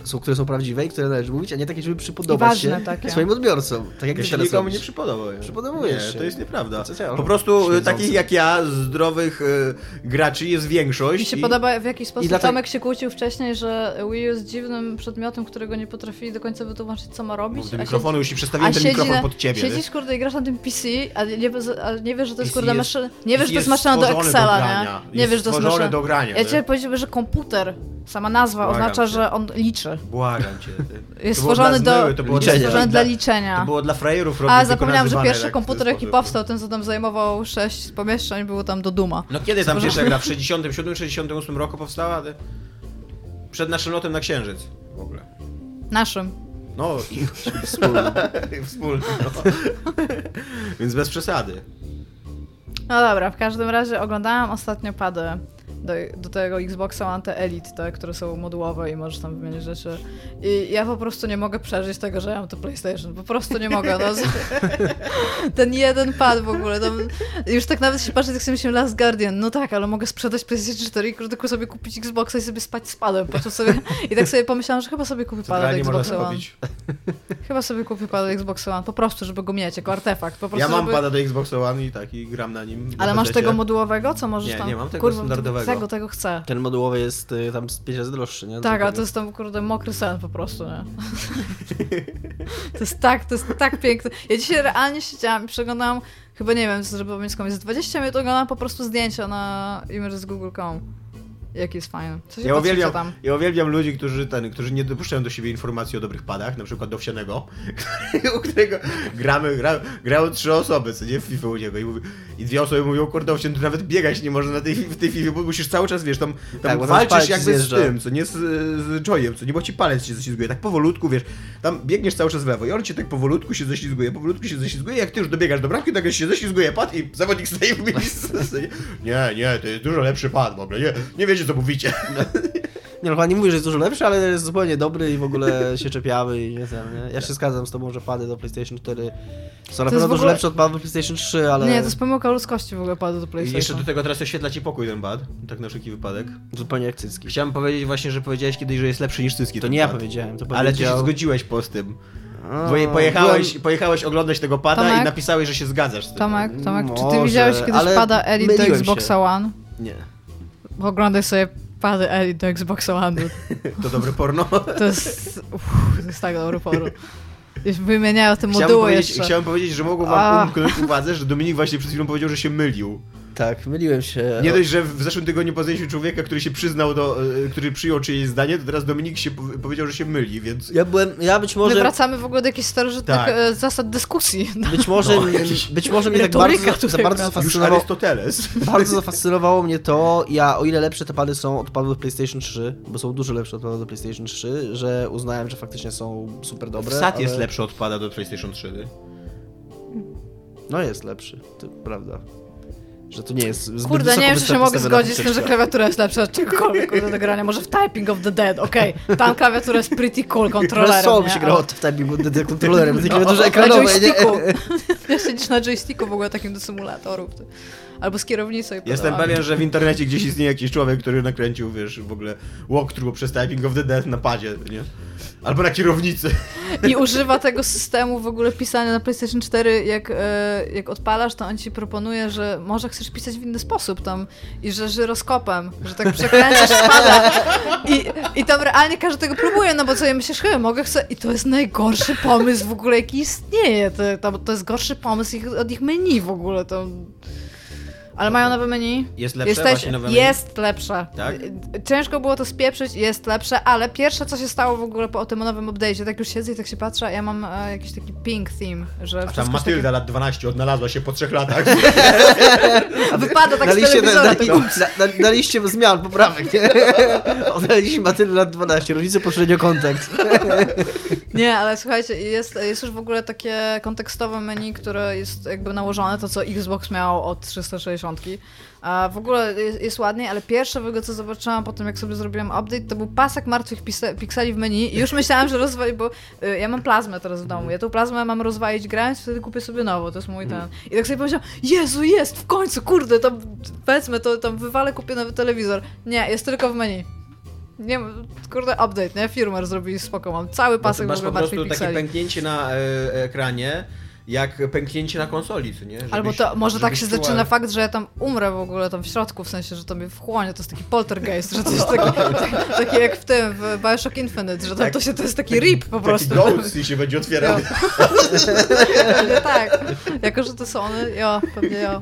B: są, które są prawdziwe i które należy mówić, a nie takie, żeby przypodobać
D: ważne
B: się
D: takie.
B: swoim odbiorcom. Tak jak
C: Ja
B: ty
C: się
B: teraz
C: nikomu nie
B: robisz.
C: przypodobał.
B: Przypodobujesz
C: nie, to jest nieprawda.
B: Cię-
C: Po prostu e,
B: Śmierdzący.
C: takich jak ja, zdrowych e, graczy jest większość.
D: Mi się
C: i-
D: podoba w jaki sposób
B: dlatego-
D: Tomek się kłócił wcześniej, że Wii U jest dziwnym przedmiotem, którego nie potrafili do końca wytłumaczyć, co ma robić.
C: Bo do
D: a
C: mikrofonu już ci
D: a
C: przestawiłem ten
D: siedzi
C: mikrofon
D: na-
C: pod ciebie.
D: Siedzisz, kurde, i grasz na tym PC, a nie, a nie wiesz, że to jest,
C: PC
D: kurde,
C: jest-
D: maszyna... Nie wiesz, że to jest maszyna do Excela, nie? Nie wiesz, że to jest maszyna...
C: do grania,
D: Ja
C: nie?
D: ci powiem, że komputer, sama nazwa oznacza,
C: cię.
D: że on liczy.
C: Błagam cię.
D: Jest
C: To
D: stworzony do...
C: to było
B: liczenia.
D: Stworzony dla
C: To
D: liczenia.
C: było dla frajerów
D: A,
C: robić, tylko
D: zapomniałam, że pierwszy
C: tak
D: komputer, jaki powstał, ten co tam zajmował sześć pomieszczeń, było tam do Duma.
C: No kiedy tam pierwsza gra? W 67-68 roku powstała? Przed naszym lotem na Księżyc w ogóle.
D: Naszym.
C: No i wspólny. wspólny no. Więc bez przesady.
D: No dobra, w każdym razie oglądałam ostatnio pady do, do tego Xboxa One te Elite, te, które są modułowe i możesz tam wymienić rzeczy. I ja po prostu nie mogę przeżyć tego, że ja mam to PlayStation. Po prostu nie mogę. No, ten jeden pad w ogóle. Tam, już tak nawet się patrzę, tak sobie myślę Last Guardian. No tak, ale mogę sprzedać PlayStation 4 i tylko sobie kupić Xboxa i sobie spać z padem. Po prostu sobie, I tak sobie pomyślałam, że chyba sobie kupię pada do Xboxa One.
C: zrobić.
D: Chyba sobie kupię pada do Xboxa One. Po prostu, żeby go mieć jako artefakt. Po prostu,
C: Ja mam
D: żeby...
C: pada do Xbox One i tak, i gram na nim.
D: Ale
C: na
D: masz tego modułowego, co możesz
C: Nie,
D: tam...
C: nie mam tego
D: Kurwa,
C: standardowego.
D: Tego, tego chcę.
B: Ten modułowy jest y, tam z 5 razy droższy, nie?
D: Tak, ale to jest tam, kurde, mokry sen po prostu, nie? To jest tak, to jest tak piękne. Ja dzisiaj realnie siedziałam i przeglądałam, chyba nie wiem, żeby komuś, z 20 minut oglądałam po prostu zdjęcia na imagesgoogle.com. Jaki jest fajny. Co się
C: Ja uwielbiam,
D: tam?
C: ja uwielbiam ludzi, którzy, ten, którzy nie dopuszczają do siebie informacji o dobrych padach, na przykład do Owsianego, u którego gramy, gra, grają trzy osoby, co nie, w FIFA u niego i, mówi, i dwie osoby mówią, kurde, Owsian, tu nawet biegać nie może na tej, w tej FIFA, bo musisz cały czas, wiesz, tam, tam
B: Tak,
C: walczysz jakby
B: zjeżdża.
C: z tym, co nie z, z joyem, co nie, bo ci palec się ześlizguje, tak powolutku, wiesz, tam biegniesz cały czas w lewo i on cię tak powolutku się ześlizguje, powolutku się ześlizguje, jak ty już dobiegasz do bramki, nagle się ześlizguje pad i zawodnik staje w miejscu. Nie, nie, to jest dużo lepszy pad w ogóle, nie, nie wiecie co mówicie.
B: Nie, no chyba nie mówię, że jest dużo lepszy, ale jest zupełnie dobry i w ogóle się czepiamy i nie wiem, nie? Ja się zgadzam z tobą, że pady do PlayStation 4 są na
D: jest
B: pewno
D: w
B: dużo
D: ogóle-
B: lepsze od padów do PlayStation 3, ale
D: Nie, to jest pomyłka ludzkości w ogóle padu do
C: I
D: PlayStation.
C: jeszcze do tego teraz oświetla ci pokój ten pad, tak na wszelki wypadek.
B: zupełnie jak cycki.
C: Chciałem powiedzieć właśnie, że powiedziałeś kiedyś, że jest lepszy niż cycki.
B: To nie ja
C: pad.
B: powiedziałem, to
C: Ale ty się
B: powiedział...
C: zgodziłeś po z tym. Bo je- pojechałeś,
B: byłem-
C: pojechałeś oglądać tego pada
D: Tomek?
C: i napisałeś, że się zgadzasz z tym.
D: Tomek, Tomek, czy ty
B: Może,
D: widziałeś kiedyś pada Elite do Xboxa
B: się.
D: One?
B: Nie.
D: Oglądaj sobie pady Elite do Xboxa One.
C: To dobre porno.
D: To jest... Uff, to jest tak dobry porno. Już wymieniają te
C: Chciałem
D: moduły
C: powiedzieć,
D: jeszcze.
C: chciałem powiedzieć, że mogło
D: A.
C: wam umknąć uwadze, że Dominik właśnie przed chwilą powiedział, że się mylił.
B: Tak, myliłem się.
C: Nie dość, że w zeszłym tygodniu poznaliśmy człowieka, który się przyznał do, e, który przyjął czyjeś zdanie, to teraz Dominik się po- powiedział, że się myli, więc...
B: Ja byłem, ja być
D: My
B: może...
D: wracamy w ogóle do jakichś starożytnych
C: Tak.
D: e, zasad dyskusji.
B: Być może,
C: No,
B: mnie-
C: jakiś-
B: być może mnie tak bardzo, za
D: tutaj
B: bardzo zafascynowało,
C: Arystoteles.
B: bardzo zafascynowało mnie to, ja o ile lepsze te pady są od padów do PlayStation 3, bo są dużo lepsze od padów do PlayStation 3, że uznałem, że faktycznie są super dobre.
C: Sad
B: ale...
C: jest lepszy od pada do PlayStation 3.
B: No jest lepszy, to prawda. Że to nie jest zbyt
D: Kurde,
B: wysoko
D: nie wiem, czy się mogę zgodzić z tym, że klawiatura jest lepsza od czegokolwiek do grania. Może w Typing of the Dead, okej. Tam klawiatura jest pretty cool kontrolerem,
B: Trochę
D: nie?
B: się grało w typingu d- kontrolerem, takie klawiaturze
D: Na
B: ekranowe, nie?
D: joysticku. Ja siedzisz na joysticku w ogóle takim do symulatorów. Albo z kierownicą i
C: Jestem pewien, że w internecie gdzieś istnieje jakiś człowiek, który nakręcił, wiesz, w ogóle walkthrough przez Typing of the Dead na padzie, nie? Albo na kierownicy.
D: I używa tego systemu w ogóle pisania na PlayStation 4, jak, e, jak odpalasz, to on ci proponuje, że może chcesz pisać w inny sposób tam i że żyroskopem, że tak przekręcasz spada. I, I tam realnie każdy tego próbuje, no bo co ja myślisz, chyba mogę chcę i to jest najgorszy pomysł w ogóle jaki istnieje. To, to, to jest gorszy pomysł ich, od ich menu w ogóle. To... Ale mają nowe menu.
C: Jest lepsze
D: Jesteś,
C: właśnie nowe menu?
D: jest lepsze.
C: Tak?
D: Ciężko było to spieprzyć, jest lepsze, ale pierwsze co się stało w ogóle po tym nowym update'cie, tak już siedzę i tak się patrzę, ja mam e, jakiś taki pink theme, że
C: A tam Matylda lat 12 odnalazła się po trzech latach.
D: wypada tak
B: na
D: z telewizora.
B: na, na, na liście zmian, poprawek, nie? Odnaleźliśmy Matyldę lat 12, rodzice pośrednio kontakt.
D: Nie, ale słuchajcie, jest, jest już w ogóle takie kontekstowe menu, które jest jakby nałożone, to co Xbox miał od 360. A w ogóle jest, jest ładniej, ale pierwsze w ogóle co zobaczyłam po tym, jak sobie zrobiłam update, to był pasek martwych pikseli w menu i już myślałam, że rozwali, bo y, ja mam plazmę teraz w domu, ja tą plazmę mam rozwalić grając, wtedy kupię sobie nową, to jest mój ten. I tak sobie pomyślałam, Jezu, jest, w końcu, kurde, to powiedzmy, to tam wywalę, kupię nowy telewizor. Nie, jest tylko w menu. Nie, kurde, update, nie? Firmware zrobili spoko, mam cały pasek w
C: Masz po prostu takie
D: pikseli.
C: pęknięcie na e, ekranie, jak pęknięcie na konsoli, co nie? Żebyś,
D: Albo to może tak się
C: czuła-
D: zaczyna fakt, że ja tam umrę w ogóle tam w środku, w sensie, że to mnie wchłonie, to jest taki poltergeist, że to jest taki, taki jak w tym, w Bioshock Infinite, że tam
C: Tak.
D: to, się, to jest taki rip po prostu.
C: Taki ghost i się będzie otwierał.
D: Pewnie tak. Jako, że to są one, jo, pewnie jo.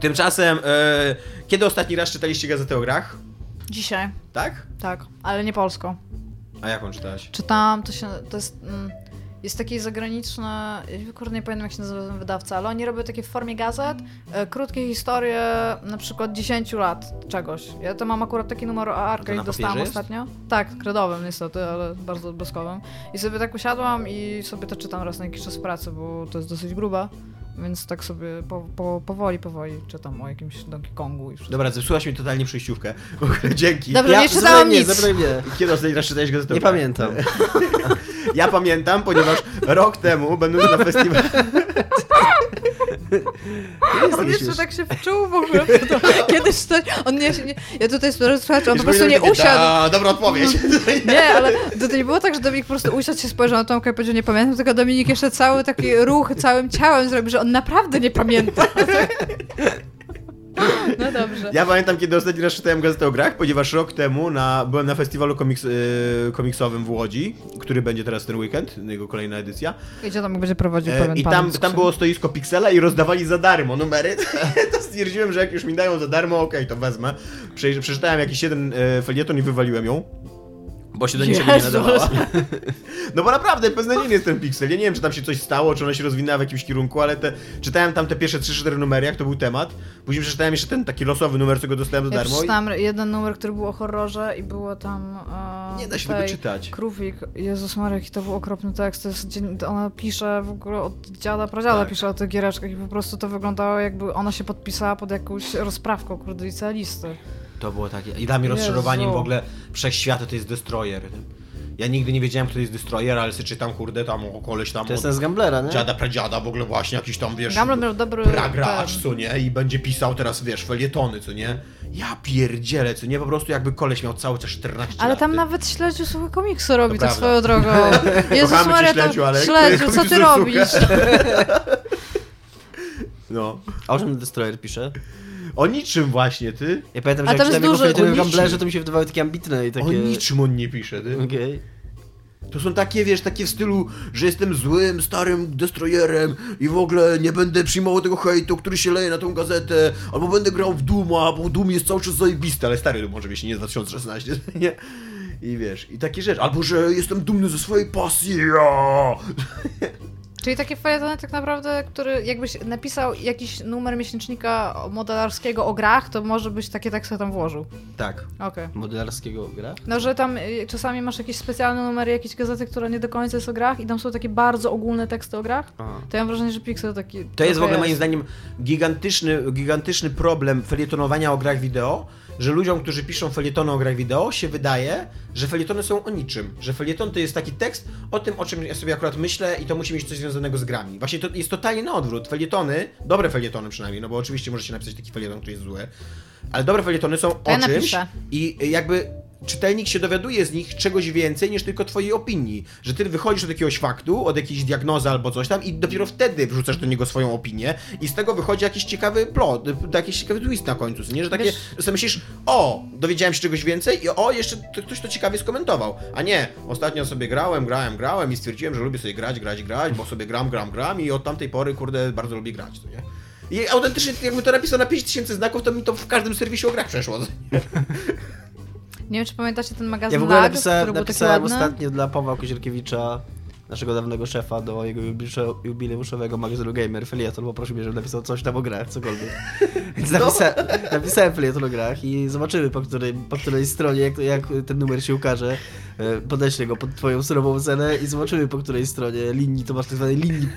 C: Tymczasem, e, kiedy ostatni raz czytaliście gazetę o grach?
D: Dzisiaj,
C: Tak?
D: tak, ale nie polsko.
C: A jaką czytałaś?
D: Czytałam, to się, to jest... Mm, jest taki zagraniczny, ja kurde nie pamiętam jak się nazywa ten wydawca, ale oni robią takie w formie gazet, e, krótkie historie, na przykład 10 lat czegoś. Ja to mam akurat taki numer o Arcade, dostałam
C: jest?
D: ostatnio. Tak, kredowym niestety, ale bardzo błyskowym. I sobie tak usiadłam i sobie to czytam raz na jakiś czas w pracy, bo to jest dosyć gruba. Więc tak sobie po, po, powoli, powoli czytam o jakimś Donkey Kongu i wszystko.
C: Dobra, zepsułaś mi totalnie przejściówkę. Dzięki.
D: Dobra, nie czytałam nic.
B: zapewne nie.
C: Kiedy ostatni raz czytałeś gazetę
B: Nie pamiętam.
C: Ja pamiętam, ponieważ rok temu, będąc na festiwalu...
D: On jeszcze tak się wczuł w ogóle. Kiedyś to, on nie, nie ja tutaj słuchajcie, on po prostu nie usiadł.
C: A, dobra odpowiedź.
D: Nie, ale to, to nie było tak, że Dominik po prostu usiadł się spojrzał na Tomka i powiedział nie pamiętam, tylko Dominik jeszcze cały taki ruch całym ciałem zrobił, że on naprawdę nie pamięta. No dobrze.
C: Ja pamiętam, kiedy ostatni raz czytałem gazetę o grach, ponieważ rok temu na, byłem na festiwalu komiks, yy, komiksowym w Łodzi, który będzie teraz ten weekend, jego kolejna edycja.
D: Gdzie Tomek będzie prowadził
C: E,
D: pewien
C: I tam, tam było stoisko Pixela i rozdawali za darmo numery. to stwierdziłem, że jak już mi dają za darmo, okej, to wezmę. Prze przeczytałem jakiś jeden e, felieton i wywaliłem ją. Bo się do niczego nie nadawała. No bo naprawdę, beznadziejny jest ten Pixel. Ja nie wiem, czy tam się coś stało, czy ona się rozwinęła w jakimś kierunku, ale te, czytałem tam te pierwsze 3-4 numery, jak to był temat. Później przeczytałem jeszcze ten taki losowy numer, co go dostałem za
D: Ja
C: darmo. i-
D: przeczytałam jeden numer, który był o horrorze i było tam... E,
C: Nie da się tego czytać.
D: Krówik, Jezus Maria, jaki to był okropny tekst. To jest, ona pisze w ogóle od dziada, pradziada
C: Tak.
D: pisze o tych giereczkach i po prostu to wyglądało jakby ona się podpisała pod jakąś rozprawką, kurde, licealisty.
C: To było takie. I dla mnie rozczarowaniem
D: Jezu.
C: w ogóle wszechświata to jest Destroyer. Ja nigdy nie wiedziałem, kto to jest Destroyer, ale sobie czytam, kurde, tam o koleś tam
B: To jest
C: od
B: ten z Gamblera, nie?
C: dziada, pradziada, w ogóle właśnie jakiś tam, wiesz,
D: Gamble miał dobry...
C: pragracz,
D: ten-
C: co nie? I będzie pisał teraz, wiesz, felietony, co nie? Ja pierdzielę, co nie? Po prostu jakby koleś miał cały czas 14
D: Ale
C: lat.
D: tam
C: ty.
D: nawet śledziu słuchaj komiksy robi,
C: To
D: tak
C: prawda.
D: swoją drogą. Jezus
C: Kochamy cię,
D: Maria, tam
C: Śledziu, ale
D: śledziu, co ty
C: komiksu
D: robisz?
C: No.
B: A o czym Destroyer pisze?
C: O niczym właśnie, ty.
B: Ja pamiętam,
D: A
B: że
D: tam
B: jak
D: jest
B: czytałem jego
D: duży-
B: felietony
C: o
B: w
C: niczym.
B: Gamblerze, to mi się wydawały takie ambitne i takie...
C: O niczym on nie pisze, ty.
B: Okej.
C: To są takie, wiesz, takie w stylu, że jestem złym, starym destroyerem i w ogóle nie będę przyjmował tego hejtu, który się leje na tą gazetę, albo będę grał w Duma, bo Doom jest cały czas zajebisty, ale stary Doom oczywiście, nie z 2016, nie? I wiesz, i takie rzeczy. Albo, że jestem dumny ze swojej pasji, ja!
D: Czyli takie felietony tak naprawdę, który jakbyś napisał jakiś numer miesięcznika modelarskiego o grach, to może być takie teksty tam włożył.
C: Tak.
D: Okej.
B: Modelarskiego gra?
D: No, że tam y, czasami masz jakieś specjalne numery jakiejś gazety, która nie do końca jest o grach i tam są takie bardzo ogólne teksty o grach,
B: Aha.
D: to ja mam wrażenie, że Pixel taki...
C: To jest w ogóle moim zdaniem gigantyczny, gigantyczny problem felietonowania o grach wideo, że ludziom, którzy piszą felietony o grach wideo, się wydaje, że felietony są o niczym. Że felieton to jest taki tekst o tym, o czym ja sobie akurat myślę i to musi mieć coś związanego z grami. Właśnie to jest totalnie na odwrót. Felietony, dobre felietony przynajmniej, no bo oczywiście możecie napisać taki felieton, który jest zły, ale dobre felietony są o
D: ja
C: czymś
D: napiszę.
C: i jakby czytelnik się dowiaduje z nich czegoś więcej niż tylko twojej opinii. Że ty wychodzisz od jakiegoś faktu, od jakiejś diagnozy albo coś tam i dopiero wtedy wrzucasz do niego swoją opinię i z tego wychodzi jakiś ciekawy plot, jakiś ciekawy twist na końcu, nie? Że takie,
D: Wiesz-
C: że sobie myślisz, o, dowiedziałem się czegoś więcej i o, jeszcze to, ktoś to ciekawie skomentował. A nie, ostatnio sobie grałem, grałem, grałem i stwierdziłem, że lubię sobie grać, grać, grać, bo sobie gram, gram, gram i od tamtej pory, kurde, bardzo lubię grać, to nie? I autentycznie, jakby to napisał na 5000 znaków, to mi to w każdym serwisie o grach przeszło.
D: Nie wiem, czy pamiętacie ten magazyn
B: Ja w ogóle
D: Lag,
B: napisałem, napisałem ostatnio dla Pawła Kozielkiewicza, naszego dawnego szefa, do jego jubileuszowego magazynu Gamer, felieton, poprosił mnie, żebym napisał coś tam o grach, cokolwiek. Więc napisa napisałem felieton o grach i zobaczymy po, której, po której stronie, jak, jak ten numer się ukaże, e, podeślę go pod twoją surową cenę i zobaczymy po której stronie linii, Tomasz, tak zwanej linii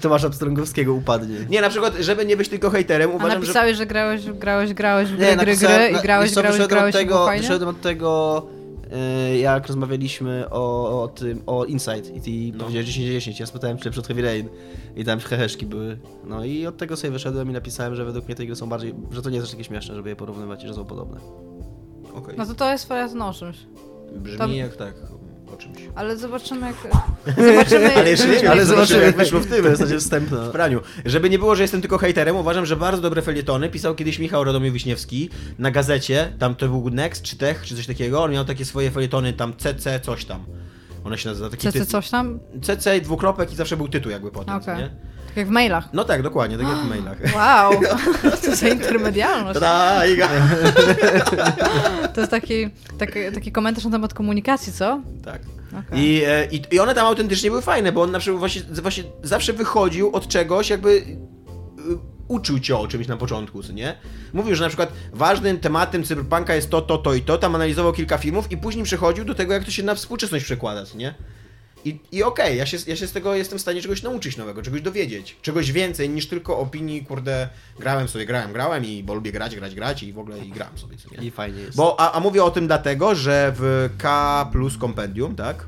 B: Tomasza Pstrągowskiego upadnie.
C: Nie, na przykład, żeby nie być tylko hejterem,
D: A
C: uważam, że...
D: napisałeś, że grałeś, grałeś, grałeś w gry,
B: Nie,
D: gry, gry
B: na-
D: i grałeś,
B: co,
D: grałeś,
B: wyszedłem
D: grałeś
B: od
D: i było
B: tego,
D: fajnie?
B: wyszedłem od tego, e, jak rozmawialiśmy o, o tym, o Insight i ty
C: No.
B: powiedziałeś 10-10, ja spytałem czy przed Heavy Rain i tam heheszki były. No i od tego sobie wyszedłem i napisałem, że według mnie te gry są bardziej, że to nie jest aż takie śmieszne, żeby je porównywać i że są podobne.
C: Okej.
D: No to to jest o czymś.
C: Brzmi
D: to-
C: jak tak, o czymś.
D: Ale zobaczymy jak... Zobaczymy,
C: Ale jeszcze nie wiem,
B: Ale zobaczymy jak
C: wyszło
B: w tym, jest takie wstępne.
C: w praniu. Żeby nie było, że jestem tylko hejterem, uważam, że bardzo dobre felietony pisał kiedyś Michał Radomir Wiśniewski na gazecie, tam to był Next czy Tech, czy coś takiego, on miał takie swoje felietony, tam CC coś tam. One się nazywa taki
D: CC
C: tytuł.
D: coś tam?
C: CC dwukropek i zawsze był tytuł jakby potem,
D: Okej.
C: nie?
D: Tak jak w mailach.
C: No tak, dokładnie, tak jak w mailach.
D: Wow, to za intermedialność.
C: Iga.
D: To jest taki, taki, taki komentarz na temat komunikacji, co?
C: Tak.
D: Okej.
C: I, e, i, I one tam autentycznie były fajne, bo on na przykład właśnie, właśnie zawsze wychodził od czegoś, jakby y, uczył cię o czymś na początku, co nie? Mówił, że na przykład ważnym tematem cyberpunka jest to, to, to i to, tam analizował kilka filmów i później przechodził do tego, jak to się na współczesność przekłada, co nie? I, i okej, ja, się, ja się z tego jestem w stanie czegoś nauczyć nowego, czegoś dowiedzieć. Czegoś więcej niż tylko opinii, kurde, grałem sobie, grałem, grałem i bo lubię grać, grać, grać i w ogóle i gram sobie, co nie?
B: I fajnie jest.
C: Bo, a, a mówię o tym dlatego, że w K plus Compendium, tak?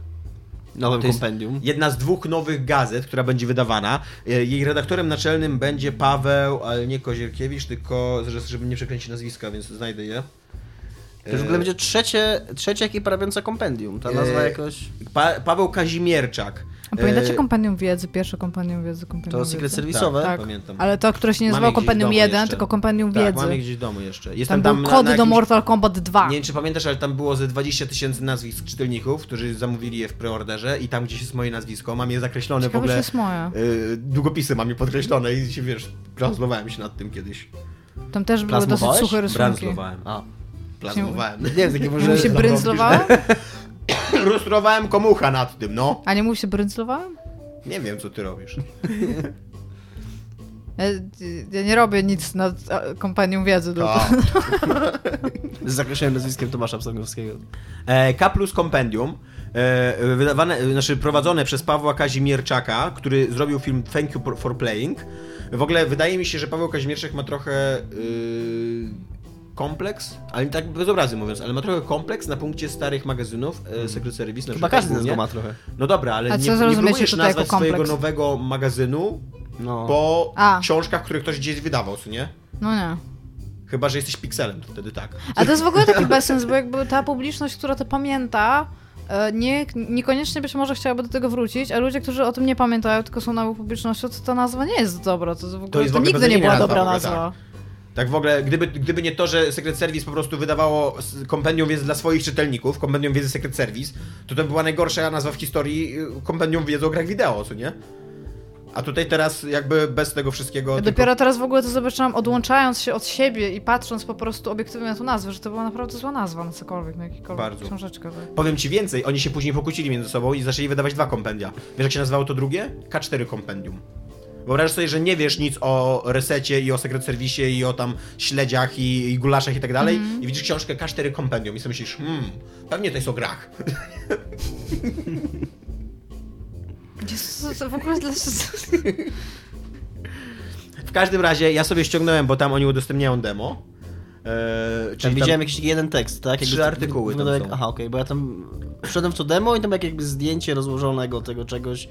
B: Nowym kompendium.
C: Jedna z dwóch nowych gazet, która będzie wydawana. E, Jej redaktorem naczelnym będzie Paweł, ale nie Kozierkiewicz, tylko że- żeby nie przekręcić nazwiska, więc znajdę je.
B: To już w ogóle będzie trzecie, trzecie ekipa robiąca kompendium. Ta nazwa
C: E,
B: jakoś...
C: Pa Paweł Kazimierczak.
D: A pamiętacie
C: E,
D: kompendium wiedzy, pierwsze kompendium wiedzy, kompendium
B: To secret
D: wiedzy?
B: serwisowe?
D: Tak,
C: Pamiętam.
D: ale to, które się nie nazywało kompendium
C: domu
D: 1,
C: jeszcze.
D: tylko kompendium
C: Tak,
D: wiedzy.
C: mam je gdzieś w domu jeszcze.
D: Tam
C: Jestem
D: był
C: tam,
D: kod
C: na, na
D: do
C: jakimś...
D: Mortal Kombat 2.
C: Nie wiem, czy pamiętasz, ale tam było ze 20 tysięcy nazwisk czytelników, którzy zamówili je w preorderze i tam gdzieś jest moje nazwisko. Mam je zakreślone
D: Ciekawe,
C: w ogóle.
D: jest moje.
C: y, długopisy mam je podkreślone i się wiesz, branslowałem się nad tym kiedyś.
D: Tam też były dosyć suche rysunki.
C: Branslowałem.
B: A.
C: Plazmowałem.
B: Nie wiem, takie może...
D: mu się bryndzlowałem?
C: Lustrowałem komucha nad tym, no.
D: A nie mu się bryndzlowałem?
C: Nie wiem, co ty robisz.
D: Ja, ja nie robię nic nad kompanią wiedzy. tylko-
C: To.
B: Z zakreślonym nazwiskiem Tomasza Pstrągowskiego.
C: E, K plus Compendium, e, wydawane, znaczy prowadzone przez Pawła Kazimierczaka, który zrobił film Thank You for Playing. W ogóle wydaje mi się, że Paweł Kazimierczak ma trochę y, kompleks, ale tak bez obrazy mówiąc, ale ma trochę kompleks na punkcie starych magazynów, e, Secret Service na
B: Chyba
C: przykład
B: każdy z nas ma trochę.
C: No dobra, ale
D: A
C: nie,
D: co
C: nie próbujesz
D: tutaj jako
C: nazwać swojego
D: kompleks?
C: nowego magazynu
B: No.
C: po
D: A.
C: książkach, które ktoś gdzieś wydawał, co nie?
D: No nie.
C: Chyba, że jesteś pikselem, to wtedy tak.
D: A to jest w ogóle taki bezsens, bo jakby ta publiczność, która to pamięta, e, nie, niekoniecznie być może chciałaby do tego wrócić, a ludzie, którzy o tym nie pamiętają, tylko są nową publicznością, to ta nazwa nie jest dobra. To, w ogóle, to,
C: jest w ogóle
D: nigdy nie
C: beznadziejna
D: była
C: nazwa
D: dobra
C: w ogóle,
D: nazwa.
C: Tak w ogóle, gdyby, gdyby nie to, że Secret Service po prostu wydawało kompendium wiedzy dla swoich czytelników, kompendium wiedzy Secret Service, to to była najgorsza nazwa w historii y, kompendium wiedzy o grach wideo, co nie? A tutaj teraz jakby bez tego wszystkiego...
D: Ja
C: tylko-
D: dopiero teraz w ogóle to zobaczyłam, odłączając się od siebie i patrząc po prostu obiektywnie na tą nazwę, że to była naprawdę zła nazwa na cokolwiek, na jakikolwiek
C: Bardzo.
D: książeczkę. Tak.
C: Powiem ci więcej, oni się później pokłócili między sobą i zaczęli wydawać dwa kompendia. Wiesz jak się nazywało to drugie? K4 kompendium. Wyobraź sobie, że nie wiesz nic o resecie i o Secret Service i o tam śledziach i, i gulaszach i tak dalej i widzisz książkę K4 kompendium i sobie myślisz, hmm, pewnie to jest o grach.
D: Jezus, to w ogóle dla...
C: W każdym razie ja sobie ściągnąłem, bo tam oni udostępniają demo. Eee,
B: Tam
C: czyli
B: widziałem
C: tam,
B: jakiś jeden tekst, tak?
C: Trzy
B: to-
C: artykuły tam są.
B: Aha, okej, bo ja tam wszedłem w to demo i tam jak jakby zdjęcie rozłożonego tego czegoś.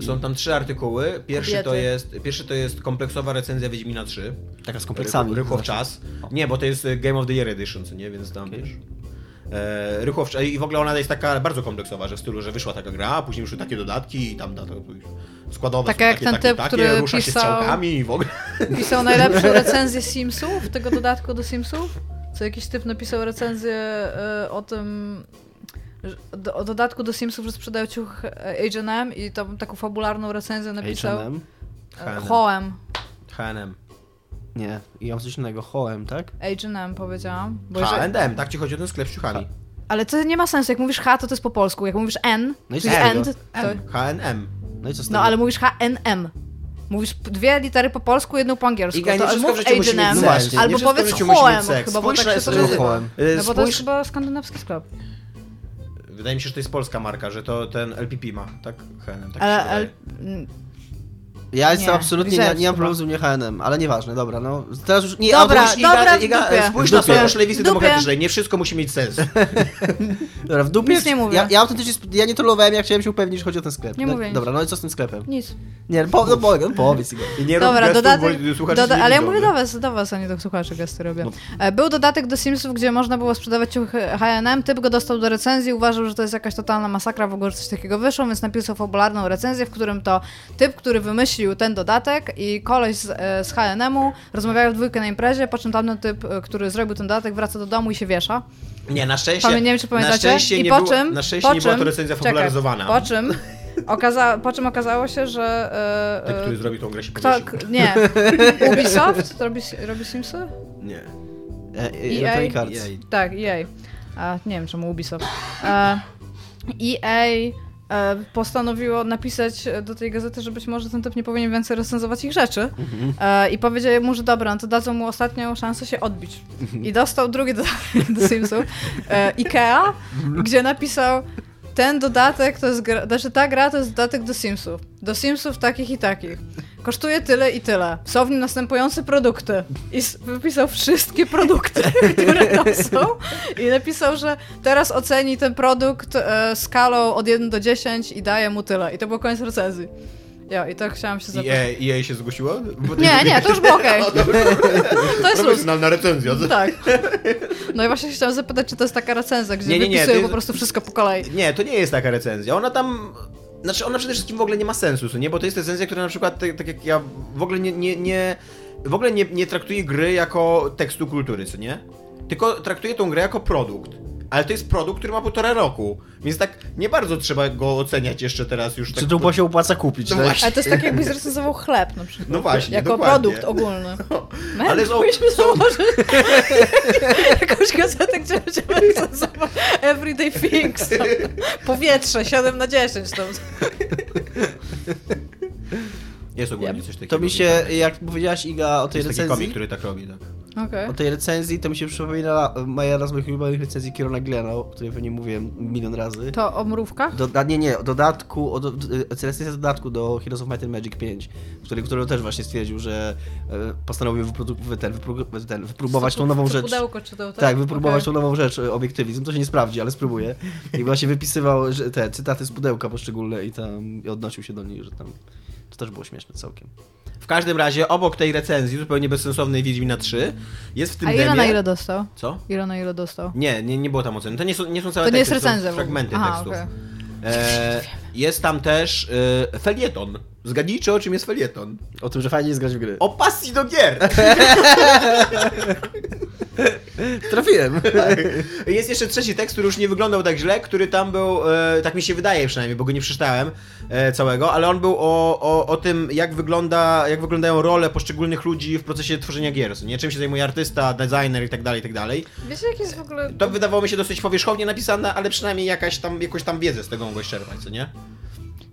C: Są tam trzy artykuły. Pierwszy to, jest, pierwszy to jest kompleksowa recenzja Wiedźmina 3.
B: Taka z kompleksami.
C: Rychło w
B: Znaczy-
C: czas. Nie, bo to jest e, Game of the Year Edition, co nie? Więc tam wiesz. E, rychło w czas. I w ogóle ona jest taka bardzo kompleksowa, że w stylu, że wyszła taka gra, a później wyszły takie dodatki i tam da to składowe
D: Taka jak
C: takie,
D: ten
C: takie,
D: typ,
C: takie,
D: który
C: rusza się
D: pisał-
C: strzałkami i w ogóle.
D: Pisał najlepszą recenzję Simsów, tego dodatku do Simsów. Co jakiś typ napisał recenzję e, o tym, do, o dodatku do Simsów, że sprzedają ciuch H&M i tam taką fabularną recenzję napisał.
B: H&M.
D: Hoem.
C: H&M.
B: Nie, i mam coś innego, Hoem, tak?
D: H&M powiedziałam.
C: H&M, tak ci chodzi o ten sklep z ciuchami.
D: Ale to nie ma sensu, jak mówisz H, to to jest po polsku, jak mówisz N,
B: No i z tego?
D: end, to...
C: H&M.
B: No i co z tego?
D: No ale mówisz HNM. Mówisz dwie litery po polsku, jedną po angielsku.
C: Iga,
D: to mów H&M, albo powiedz
C: seks.
D: chyba, bo tak się to No bo to jest chyba skandynawski sklep.
C: Wydaje mi się, że to jest polska marka, że to ten LPP ma, tak? Tak
D: Ale,
B: Ja jestem
D: Nie,
B: absolutnie, nie, nie mam problemu z mnie H&M, ale nieważne, dobra, no. Teraz już nie...
D: Dobra,
B: a,
C: Spójrz, Iga,
D: dobra, w
C: Iga,
D: dupie.
C: spójrz
B: W
C: na
B: dupie.
C: swoją szlewicę
D: W dupie.
C: demokratycznej, nie wszystko musi mieć sens.
B: Dobra, w dupie...
D: Nic nie mówię.
B: Ja, ja autentycznie, ja nie tolerowałem, ja chciałem się upewnić, że chodzi o ten sklep.
D: Nie
B: no,
D: mówię nic.
B: Dobra, no i co z tym sklepem?
D: Nic.
B: Nie, po, no, po, no powiedz, Igor.
C: I nie
D: Dobra, dodatek. Doda- ale ja mówię do was, do was, a nie do słuchaczy gesty robię. E, Był dodatek do Simsów, gdzie można było sprzedawać ciuchy H&M. Typ go dostał do recenzji, uważał, że to jest jakaś totalna masakra, w ogóle coś takiego wyszło, więc napisał fabularną recenzję, w którym to typ, który wymyślił ten dodatek i koleś z, e, z H&M-u rozmawiają w dwójkę na imprezie, po czym tamten typ, e, który zrobił ten dodatek, wraca do domu i się wiesza.
C: Nie, na szczęście.
D: Pamię- nie wiem, czy pamiętacie.
C: Na szczęście,
D: I
C: nie,
D: po
C: było,
D: czym,
C: na szczęście
D: po
C: nie była
D: czym-
C: to recenzja
D: czekaj,
C: popularyzowana.
D: Po czym, okaza- po czym okazało się, że...
C: Ten,
D: e,
C: który zrobił tą grę się
D: kto, nie. Ubisoft robi, robi Simsy?
C: Nie.
B: E, e,
D: EA?
C: Jej.
D: Tak, EA. A, nie wiem czemu Ubisoft. E, EA postanowiło napisać do tej gazety, że być może ten typ nie powinien więcej recenzować ich rzeczy. E, I powiedzieli mu, że dobra, no to dadzą mu ostatnią szansę się odbić. I dostał drugi dodatek do Simsów, e, Ikea, gdzie napisał ten dodatek to jest gra, znaczy ta gra to jest dodatek do Simsów. Do Simsów takich i takich. Kosztuje tyle i tyle. Są w nim następujące produkty. I wypisał wszystkie produkty, które tam są. I napisał, że teraz oceni ten produkt e, skalą od 1 do 10 i daje mu tyle. I to był koniec recenzji. Ja, i tak chciałam się zapytać.
C: EA, EA się zgłosiło?
D: Nie, nie, to już było okej. To jest luz.
C: Profesjonalna recenzja.
D: Tak. No i właśnie chciałam zapytać, czy to jest taka recenzja, gdzie
C: Nie, nie, nie,
D: wypisują po prostu wszystko po kolei.
C: Nie, to nie jest taka recenzja. Ona tam. Znaczy, ona przede wszystkim w ogóle nie ma sensu, nie? Bo to jest recenzja, która na przykład, tak, tak jak ja w ogóle nie, nie, nie w ogóle nie, nie traktuje gry jako tekstu kultury, co nie? Tylko traktuje tą grę jako produkt. Ale to jest produkt, który ma półtora roku. Więc tak nie bardzo trzeba go oceniać jeszcze teraz już.
B: Czy
C: tak,
B: się opłaca kupić?
C: No
B: tak?
C: właśnie.
D: Ale to jest tak, jakbyś zrecenzował chleb na przykład.
C: No właśnie,
D: Jako
C: dokładnie.
D: produkt ogólny. My,
C: Ale są-
D: powinniśmy
C: są-
D: założyć jakąś gazetę, gdzie będziemy recenzować everyday things. Tam. Powietrze, 7 na 10. Tam.
C: Jest ogólnie coś takiego.
B: To mi się, jak powiedziałaś Iga o tej
C: Jest taki komik,
B: recenzji,
C: który tak robi, tak.
D: Okej.
B: o tej recenzji, to mi się przypomina moja raz z moich ulubionych recenzji Kierona Glena, o której pewnie mówiłem milion razy.
D: To o mrówkach?
B: Do, a nie, nie, o dodatku, o do, d- recenzja dodatku do Heroes of Might and Magic 5, który, który też właśnie stwierdził, że e, postanowił wyprodu- wy- ten, wypro- ten, wypróbować tą nową
D: Co
B: rzecz.
D: pudełko czytał, tak?
B: Tak, wypróbować
D: Okej.
B: tą nową rzecz, e, obiektywizm. To się nie sprawdzi, ale spróbuję. I właśnie wypisywał że te cytaty z pudełka poszczególne i tam i odnosił się do nich, że tam to też było śmieszne całkiem.
C: W każdym razie, obok tej recenzji, zupełnie bezsensownej Wiedźmina 3, jest w tym
D: A ile
C: demie...
D: na ile dostał?
C: Co?
D: Ile na ile dostał?
C: Nie, nie, nie było tam oceny. To nie są, nie są całe
D: To nie jest
C: teksty, to są
D: recenzja.
C: fragmenty
D: Aha,
C: tekstów.
D: okej.
C: E, jest tam też e, felieton. Zgadnijcie, o czym jest felieton.
B: O tym, że fajnie jest grać w gry.
C: O pasji do gier!
B: Trafiłem!
C: Jest jeszcze trzeci tekst, który już nie wyglądał tak źle, który tam był, e, tak mi się wydaje przynajmniej, bo go nie przeczytałem e, całego, ale on był o, o, o tym, jak, wygląda, jak wyglądają role poszczególnych ludzi w procesie tworzenia gier. Nie czym się zajmuje artysta, designer i tak dalej, i tak dalej.
D: Wiecie, jak jest w ogóle...
C: To wydawało mi się dosyć powierzchownie napisane, ale przynajmniej jakaś tam, jakąś tam wiedzę z tego mogłeś czerpać, co nie?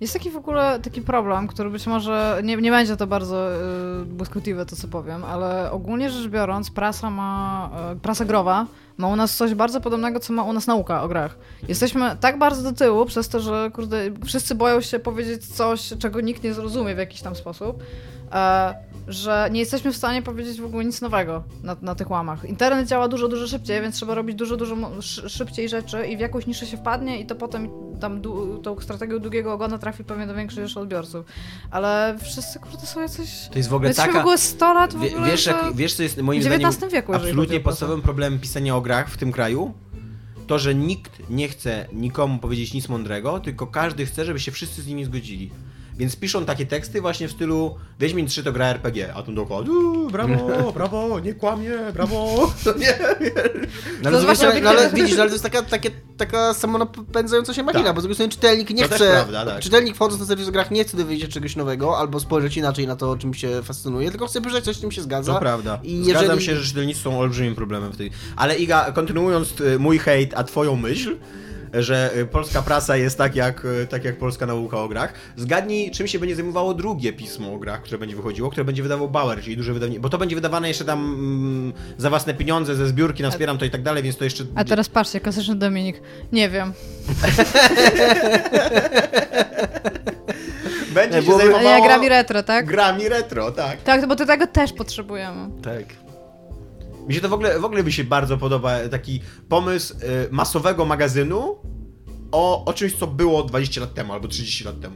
D: Jest taki w ogóle taki problem, który być może nie, nie będzie to bardzo y, błyskotliwe to co powiem, ale ogólnie rzecz biorąc prasa ma, y, prasa growa ma u nas coś bardzo podobnego co ma u nas nauka o grach. Jesteśmy tak bardzo do tyłu przez to, że kurde, wszyscy boją się powiedzieć coś, czego nikt nie zrozumie w jakiś tam sposób. E, że nie jesteśmy w stanie powiedzieć w ogóle nic nowego na, na tych łamach. Internet działa dużo, dużo szybciej, więc trzeba robić dużo, dużo szybciej rzeczy i w jakąś niszę się wpadnie i to potem tam tą strategią długiego ogona trafi pewnie do większej rzeszy odbiorców. Ale wszyscy, kurde, są jacyś...
C: To jest w ogóle
D: Jesteśmy
C: taka...
D: w ogóle 100 lat w ogóle,
C: wiesz, jak, wiesz, co jest moim
D: w
C: zdaniem
D: wieku,
C: absolutnie podstawowym problemem pisania o grach w tym kraju? To, że nikt nie chce nikomu powiedzieć nic mądrego, tylko każdy chce, żeby się wszyscy z nimi zgodzili. Więc piszą takie teksty właśnie w stylu Wiedźmin 3 to gra RPG, a tu dookoła "Uuu, brawo, brawo, nie kłamie, brawo. To nie,
B: No, ale, z
D: To
B: drugiej strony,
D: właśnie
B: no, ale widzisz, to jest taka, takie, taka samonapędzająca się machina,
C: Tak.
B: bo z drugiej strony czytelnik nie
C: To
B: chce,
C: prawda, tak.
B: czytelnik wchodząc na serwis grach nie chce dowiedzieć się czegoś nowego, albo spojrzeć inaczej na to, czym się fascynuje, tylko chce przeczytać coś, z czym się zgadza.
C: To prawda.
B: I
C: Zgadzam
B: jeżeli...
C: się, że czytelnicy są olbrzymim problemem w tej. Ale Iga, kontynuując y, mój hejt, a twoją myśl, że y, polska prasa jest tak jak, y, tak jak polska nauka o grach. Zgadnij, czym się będzie zajmowało drugie pismo o grach, które będzie wychodziło, które będzie wydawał Bauer, czyli duże wydawnictwo. Bo to będzie wydawane jeszcze tam mm, za własne pieniądze, ze zbiórki, naspieram to i tak dalej, więc to jeszcze.
D: A teraz patrzcie, klasyczny Dominik. Nie wiem.
C: będzie się zajmowało
D: ja gram i retro, tak?
C: grami retro, tak.
D: Tak, bo do tego też potrzebujemy.
B: Tak.
C: Mi się to w ogóle, w ogóle mi się bardzo podoba taki pomysł y, masowego magazynu o, o czymś, co było 20 lat temu albo 30 lat temu.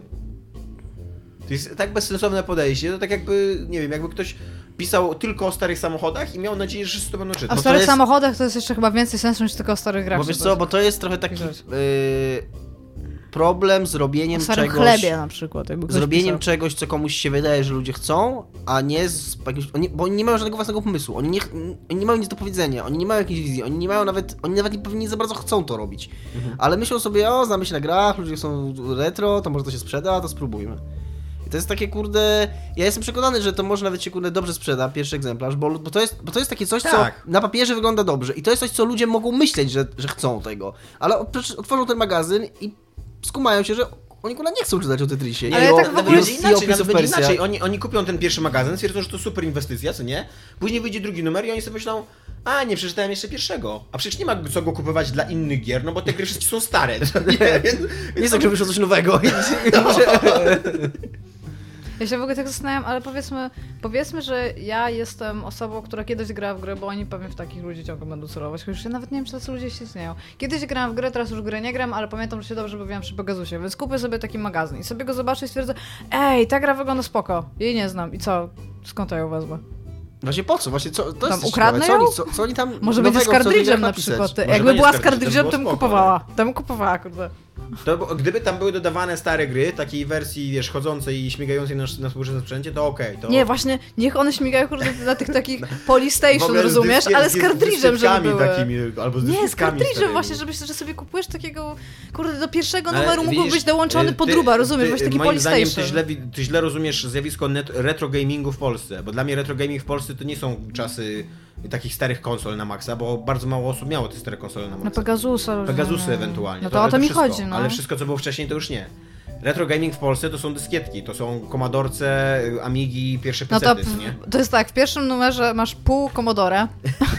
C: To jest tak bezsensowne podejście, to tak jakby, nie wiem, jakby ktoś pisał tylko o starych samochodach i miał nadzieję, że wszyscy to będą czytać.
D: A w
B: to
D: starych
B: jest-
D: samochodach to jest jeszcze chyba więcej sensu niż tylko o starych grach.
B: Bo wiesz co, bo to jest trochę taki yy, problem z
D: O
B: robieniem
D: starym
B: czegoś...
D: chlebie na przykład.
B: Zrobieniem
D: pisał.
B: czegoś, co komuś się wydaje, że ludzie chcą, a nie z jakimś, oni, bo oni nie mają żadnego własnego pomysłu, oni nie, oni nie mają nic do powiedzenia, oni nie mają jakiejś wizji, oni nie mają nawet, oni nawet nie pewnie za bardzo chcą to robić. Ale myślą sobie, o, znamy się na grach, ludzie są retro, to może to się sprzeda, to spróbujmy. I to jest takie, kurde, ja jestem przekonany, że to może nawet się, kurde, dobrze sprzeda, pierwszy egzemplarz, bo, bo, to, jest, bo to jest takie coś,
C: Tak.
B: co na papierze wygląda dobrze i to jest coś, co ludzie mogą myśleć, że, że chcą tego, ale o- otworzą ten magazyn i skumają się, że oni, kurde, nie chcą czytać o Tetrisie.
D: Ale tak w ogóle-
C: inaczej, nawet będzie inaczej. Oni, oni kupią ten pierwszy magazyn, stwierdzą, że to super inwestycja, co nie? Później wyjdzie drugi numer i oni sobie myślą, a nie przeczytałem jeszcze pierwszego. A przecież nie ma co go kupować dla innych gier, no bo te gry wszystkie są stare. Nie, Więc-
B: Nie jest tak, że wyszło coś nowego.
D: Ja się w ogóle tak zastanawiam, ale powiedzmy, powiedzmy, że ja jestem osobą, która kiedyś grała w grę, bo oni pewnie w takich ludzi ciągle będą celować. Chociaż ja nawet nie wiem, czy tacy ludzie się istnieją. Kiedyś grałam w grę, teraz już grę nie gram, ale pamiętam, że się dobrze bawiłam przy Pegasusie, więc kupię sobie taki magazyn i sobie go zobaczę i stwierdzę, ej, ta gra wygląda spoko, jej nie znam i co? Skąd ja ją wezmę?
B: Właśnie po co? Właśnie co, to
D: Tam
B: jest
D: ukradnę
B: ciekawe.
D: ją?
B: co oni, co, co oni tam
D: Może będzie z kartridżem na przykład. Jakby była
C: z kartridżem, to
D: bym kupowała. To bym kupowała, kurde.
C: To, gdyby tam były dodawane stare gry, takiej wersji, wiesz, chodzącej i śmigającej na, na współczesnym sprzęcie, to okej. to...
D: Nie, właśnie, niech one śmigają kurde na tych takich Polystation,
C: z
D: rozumiesz?
C: dyskie-
D: Ale z
C: z
D: kartridżem, żeby były.
C: takimi, albo z
D: Nie, z kartridżem właśnie, żebyś, że sobie kupujesz takiego, kurde, do pierwszego
C: Ale
D: numeru mógł być dołączony
C: y,
D: podruba, rozumiesz?
C: ty,
D: Właśnie taki
C: Moim zdaniem ty
D: Polystation.
C: źle, ty źle rozumiesz zjawisko net, retro gamingu w Polsce, bo dla mnie retro gaming w Polsce to nie są czasy takich starych konsol na maksa, bo bardzo mało osób miało te stare konsole na
D: No
C: maksa.
D: Pegasusa.
C: Pegasusy ewentualnie.
D: No to,
C: ale
D: o to mi
C: wszystko.
D: chodzi, no.
C: Ale wszystko, co było wcześniej, to już nie. Retro gaming w Polsce to są dyskietki, to są Commodorce, Amigi, pierwsze
D: No to,
C: PC, nie?
D: to jest tak, w pierwszym numerze masz pół Commodore,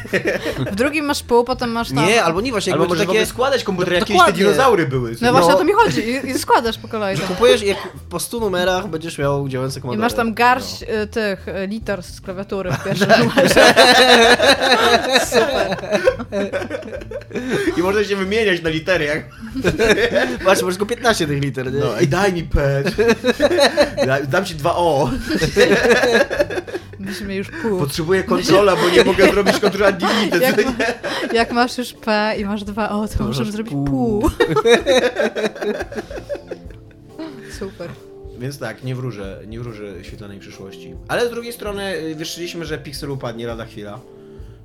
D: w drugim masz pół, potem masz tam...
B: Nie, albo nie właśnie,
C: Albo
B: jakby
C: możesz
B: takie...
C: składać komputer,
B: No,
C: jak kiedyś te dinozaury były.
D: No właśnie
B: No.
D: o to mi chodzi i, i składasz po kolei. tak.
B: Kupujesz jak po 100 numerach będziesz miał działające
D: I
B: komodory.
D: masz tam garść y, tych y, liter z klawiatury w pierwszym numerze.
C: I można się wymieniać na litery, jak...
B: Patrz, masz tylko 15 tych liter, nie?
C: No, ej, daj mi. Daj- Dam ci dwa O.
D: Myśmy już pół.
C: Potrzebuję kontrola, bo nie mogę zrobić kontrola delete.
D: Jak, ma, jak masz już P i masz dwa O, to,
B: To
D: możemy
B: masz
D: zrobić
B: pół.
D: pół. Super.
C: Więc tak, nie wróżę, nie wróżę świetlanej przyszłości. Ale z drugiej strony y, wyszliśmy, że Pixel upadnie lada chwila.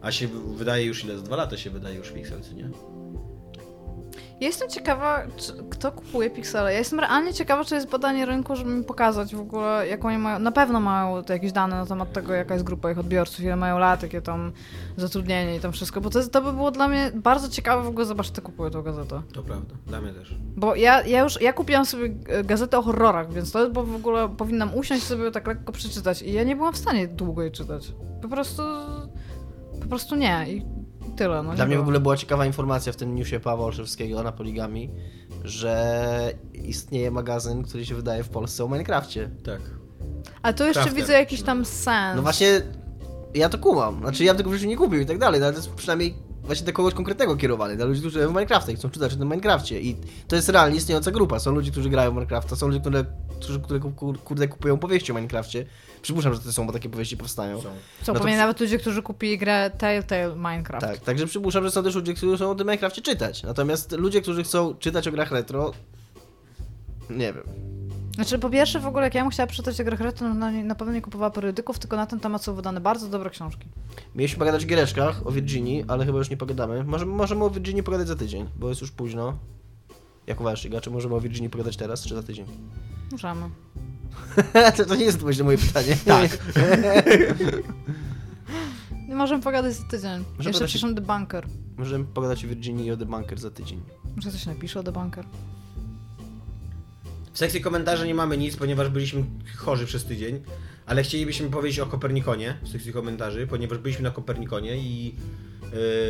C: A się wydaje już ile? Z dwa lata się wydaje już Pixel, co nie?
D: Ja jestem ciekawa, czy, kto kupuje Pixele. Ja jestem realnie ciekawa, czy jest badanie rynku, żeby mi pokazać w ogóle, jak oni mają. Na pewno mają jakieś dane na temat tego, jaka jest grupa ich odbiorców, ile mają lat, jakie tam zatrudnienie i tam wszystko. Bo to, jest, to by było dla mnie bardzo ciekawe w ogóle zobaczyć, kto kupuje tą gazetę.
C: To prawda, dla mnie też.
D: Bo ja, ja już ja kupiłam sobie e, gazetę o horrorach, więc to jest, bo w ogóle powinnam usiąść sobie tak lekko przeczytać. I ja nie byłam w stanie długo jej czytać. Po prostu. Po prostu nie. I tyle. No,
B: Dla
D: nie
B: mnie w
D: było.
B: ogóle była ciekawa informacja w tym newsie Pawła Olszewskiego na Poligami, że istnieje magazyn, który się wydaje w Polsce o Minecrafcie.
C: Tak.
D: Ale to jeszcze
C: Crafter.
D: widzę jakiś tam sens.
B: No właśnie, ja to kumam. Znaczy, ja bym tego w życiu nie kupił i tak dalej, no ale to jest przynajmniej właśnie do kogoś konkretnego kierowany, dla ludzi, którzy grają w Minecrafta i chcą czytać o tym Minecrafcie. I to jest realnie istniejąca grupa. Są ludzie, którzy grają w Minecrafta, są ludzie, które, którzy, które kur- kurde kupują powieści o Minecrafcie. Przypuszczam, że to są, bo takie powieści powstają.
C: Są.
D: Są
B: no to
D: pewnie nawet ludzie, którzy kupili grę Telltale Minecraft.
B: Tak, także przypuszczam, że są też ludzie, którzy chcą o tym Minecrafcie czytać. Natomiast ludzie, którzy chcą czytać o grach retro, nie wiem.
D: Znaczy, po pierwsze, w ogóle, jak ja bym chciała przeczytać grach retro, to na, na pewno nie kupowała periodyków, tylko na ten temat są wydane bardzo dobre książki.
B: Mieliśmy pogadać o giereczkach, o Virginii, ale chyba już nie pogadamy. Może, możemy o Virginii pogadać za tydzień, bo jest już późno. Jak uważasz, Iga, czy możemy o Virginii pogadać teraz, czy za tydzień?
D: Możemy.
B: to, to nie jest odpowiedź na moje pytanie.
C: Tak.
D: Nie możemy pogadać za tydzień.
B: Może
D: Jeszcze
B: pogadać-
D: The Bunker.
B: Możemy pogadać o Virginii i o The Bunker za tydzień.
D: Może ktoś napisze o The Bunker.
C: W sekcji komentarzy nie mamy nic, ponieważ byliśmy chorzy przez tydzień, ale chcielibyśmy powiedzieć o Kopernikonie w sekcji komentarzy, ponieważ byliśmy na Kopernikonie i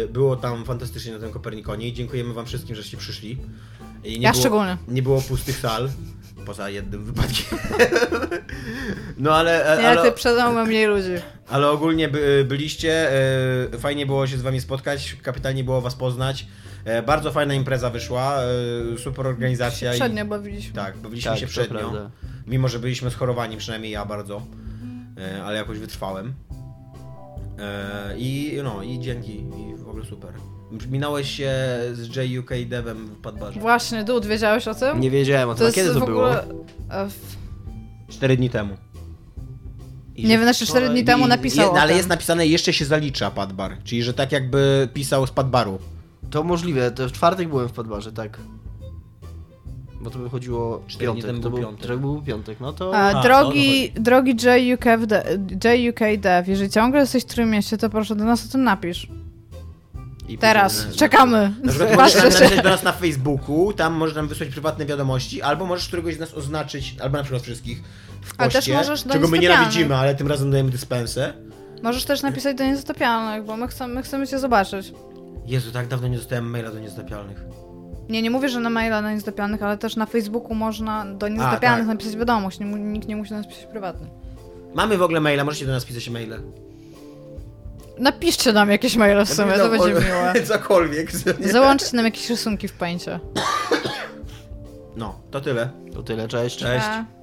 C: y, było tam fantastycznie na tym Kopernikonie i dziękujemy wam wszystkim, żeście przyszli. I nie
D: Ja
C: było,
D: szczególnie.
C: Nie było pustych sal, poza jednym wypadkiem. no ale,
D: ty
C: ale,
D: przede mną ma mniej ludzi.
C: ale ogólnie by, byliście, y, fajnie było się z wami spotkać, kapitalnie było was poznać. E, Bardzo fajna impreza wyszła, e, super organizacja. i-
D: Przednio bawiliśmy.
C: tak, bawiliśmy
B: Tak,
C: się
B: to
C: przednio.
B: prawda.
C: Mimo, że byliśmy schorowani, przynajmniej ja bardzo. E, ale jakoś wytrwałem. I no, i dzięki. I w ogóle super. Minąłeś się z JUK Devem w Padbarze.
D: Właśnie, Dud, wiedziałeś o tym?
B: Nie wiedziałem o
D: to
B: tym, a
D: jest
B: kiedy to
D: w
B: było?
D: w-
C: Cztery dni temu. I
D: Nie wiem, znaczy cztery dni
C: i-
D: temu
C: i-
D: napisał
C: Ale jest napisane, jeszcze się zalicza Padbar. Czyli, że tak jakby pisał z Padbaru.
B: To możliwe, to w czwartek byłem w Padbarze, tak. Bo to by chodziło
C: dni
B: piątek, to
C: był
B: był,
C: piątek.
B: to był piątek, no to...
D: A,
C: A,
D: drogi, drogi JUK, JUK Dev, jeżeli ciągle jesteś w Trójmieście, to proszę do nas o tym napisz.
B: I
D: Teraz,
B: później-
D: czekamy.
C: Na przykład możesz napisać do nas na Facebooku, tam możesz nam wysłać prywatne wiadomości, albo możesz któregoś z nas oznaczyć, albo na przykład wszystkich w
D: Ale też
C: poście,
D: możesz do
C: czego my nienawidzimy, ale tym razem dajemy dyspensę.
D: Możesz też napisać do niezatapialnych, bo my chcemy, my chcemy cię zobaczyć.
C: Jezu, tak dawno nie dostałem maila do niezatapialnych.
D: Nie, nie mówię, że na maila na niezatapialnych, ale też na Facebooku można do niezatapialnych
C: tak.
D: napisać wiadomość. Nie, nikt nie musi do nas pisać prywatnie.
C: Mamy w ogóle maila, możecie do nas pisać maile.
D: Napiszcie nam jakieś maile w sumie, to będzie miłe.
C: Cokolwiek.
D: Załączcie nam jakieś rysunki w pańcie.
C: No, to tyle.
B: To tyle, cześć.
C: Cześć.
D: Pa.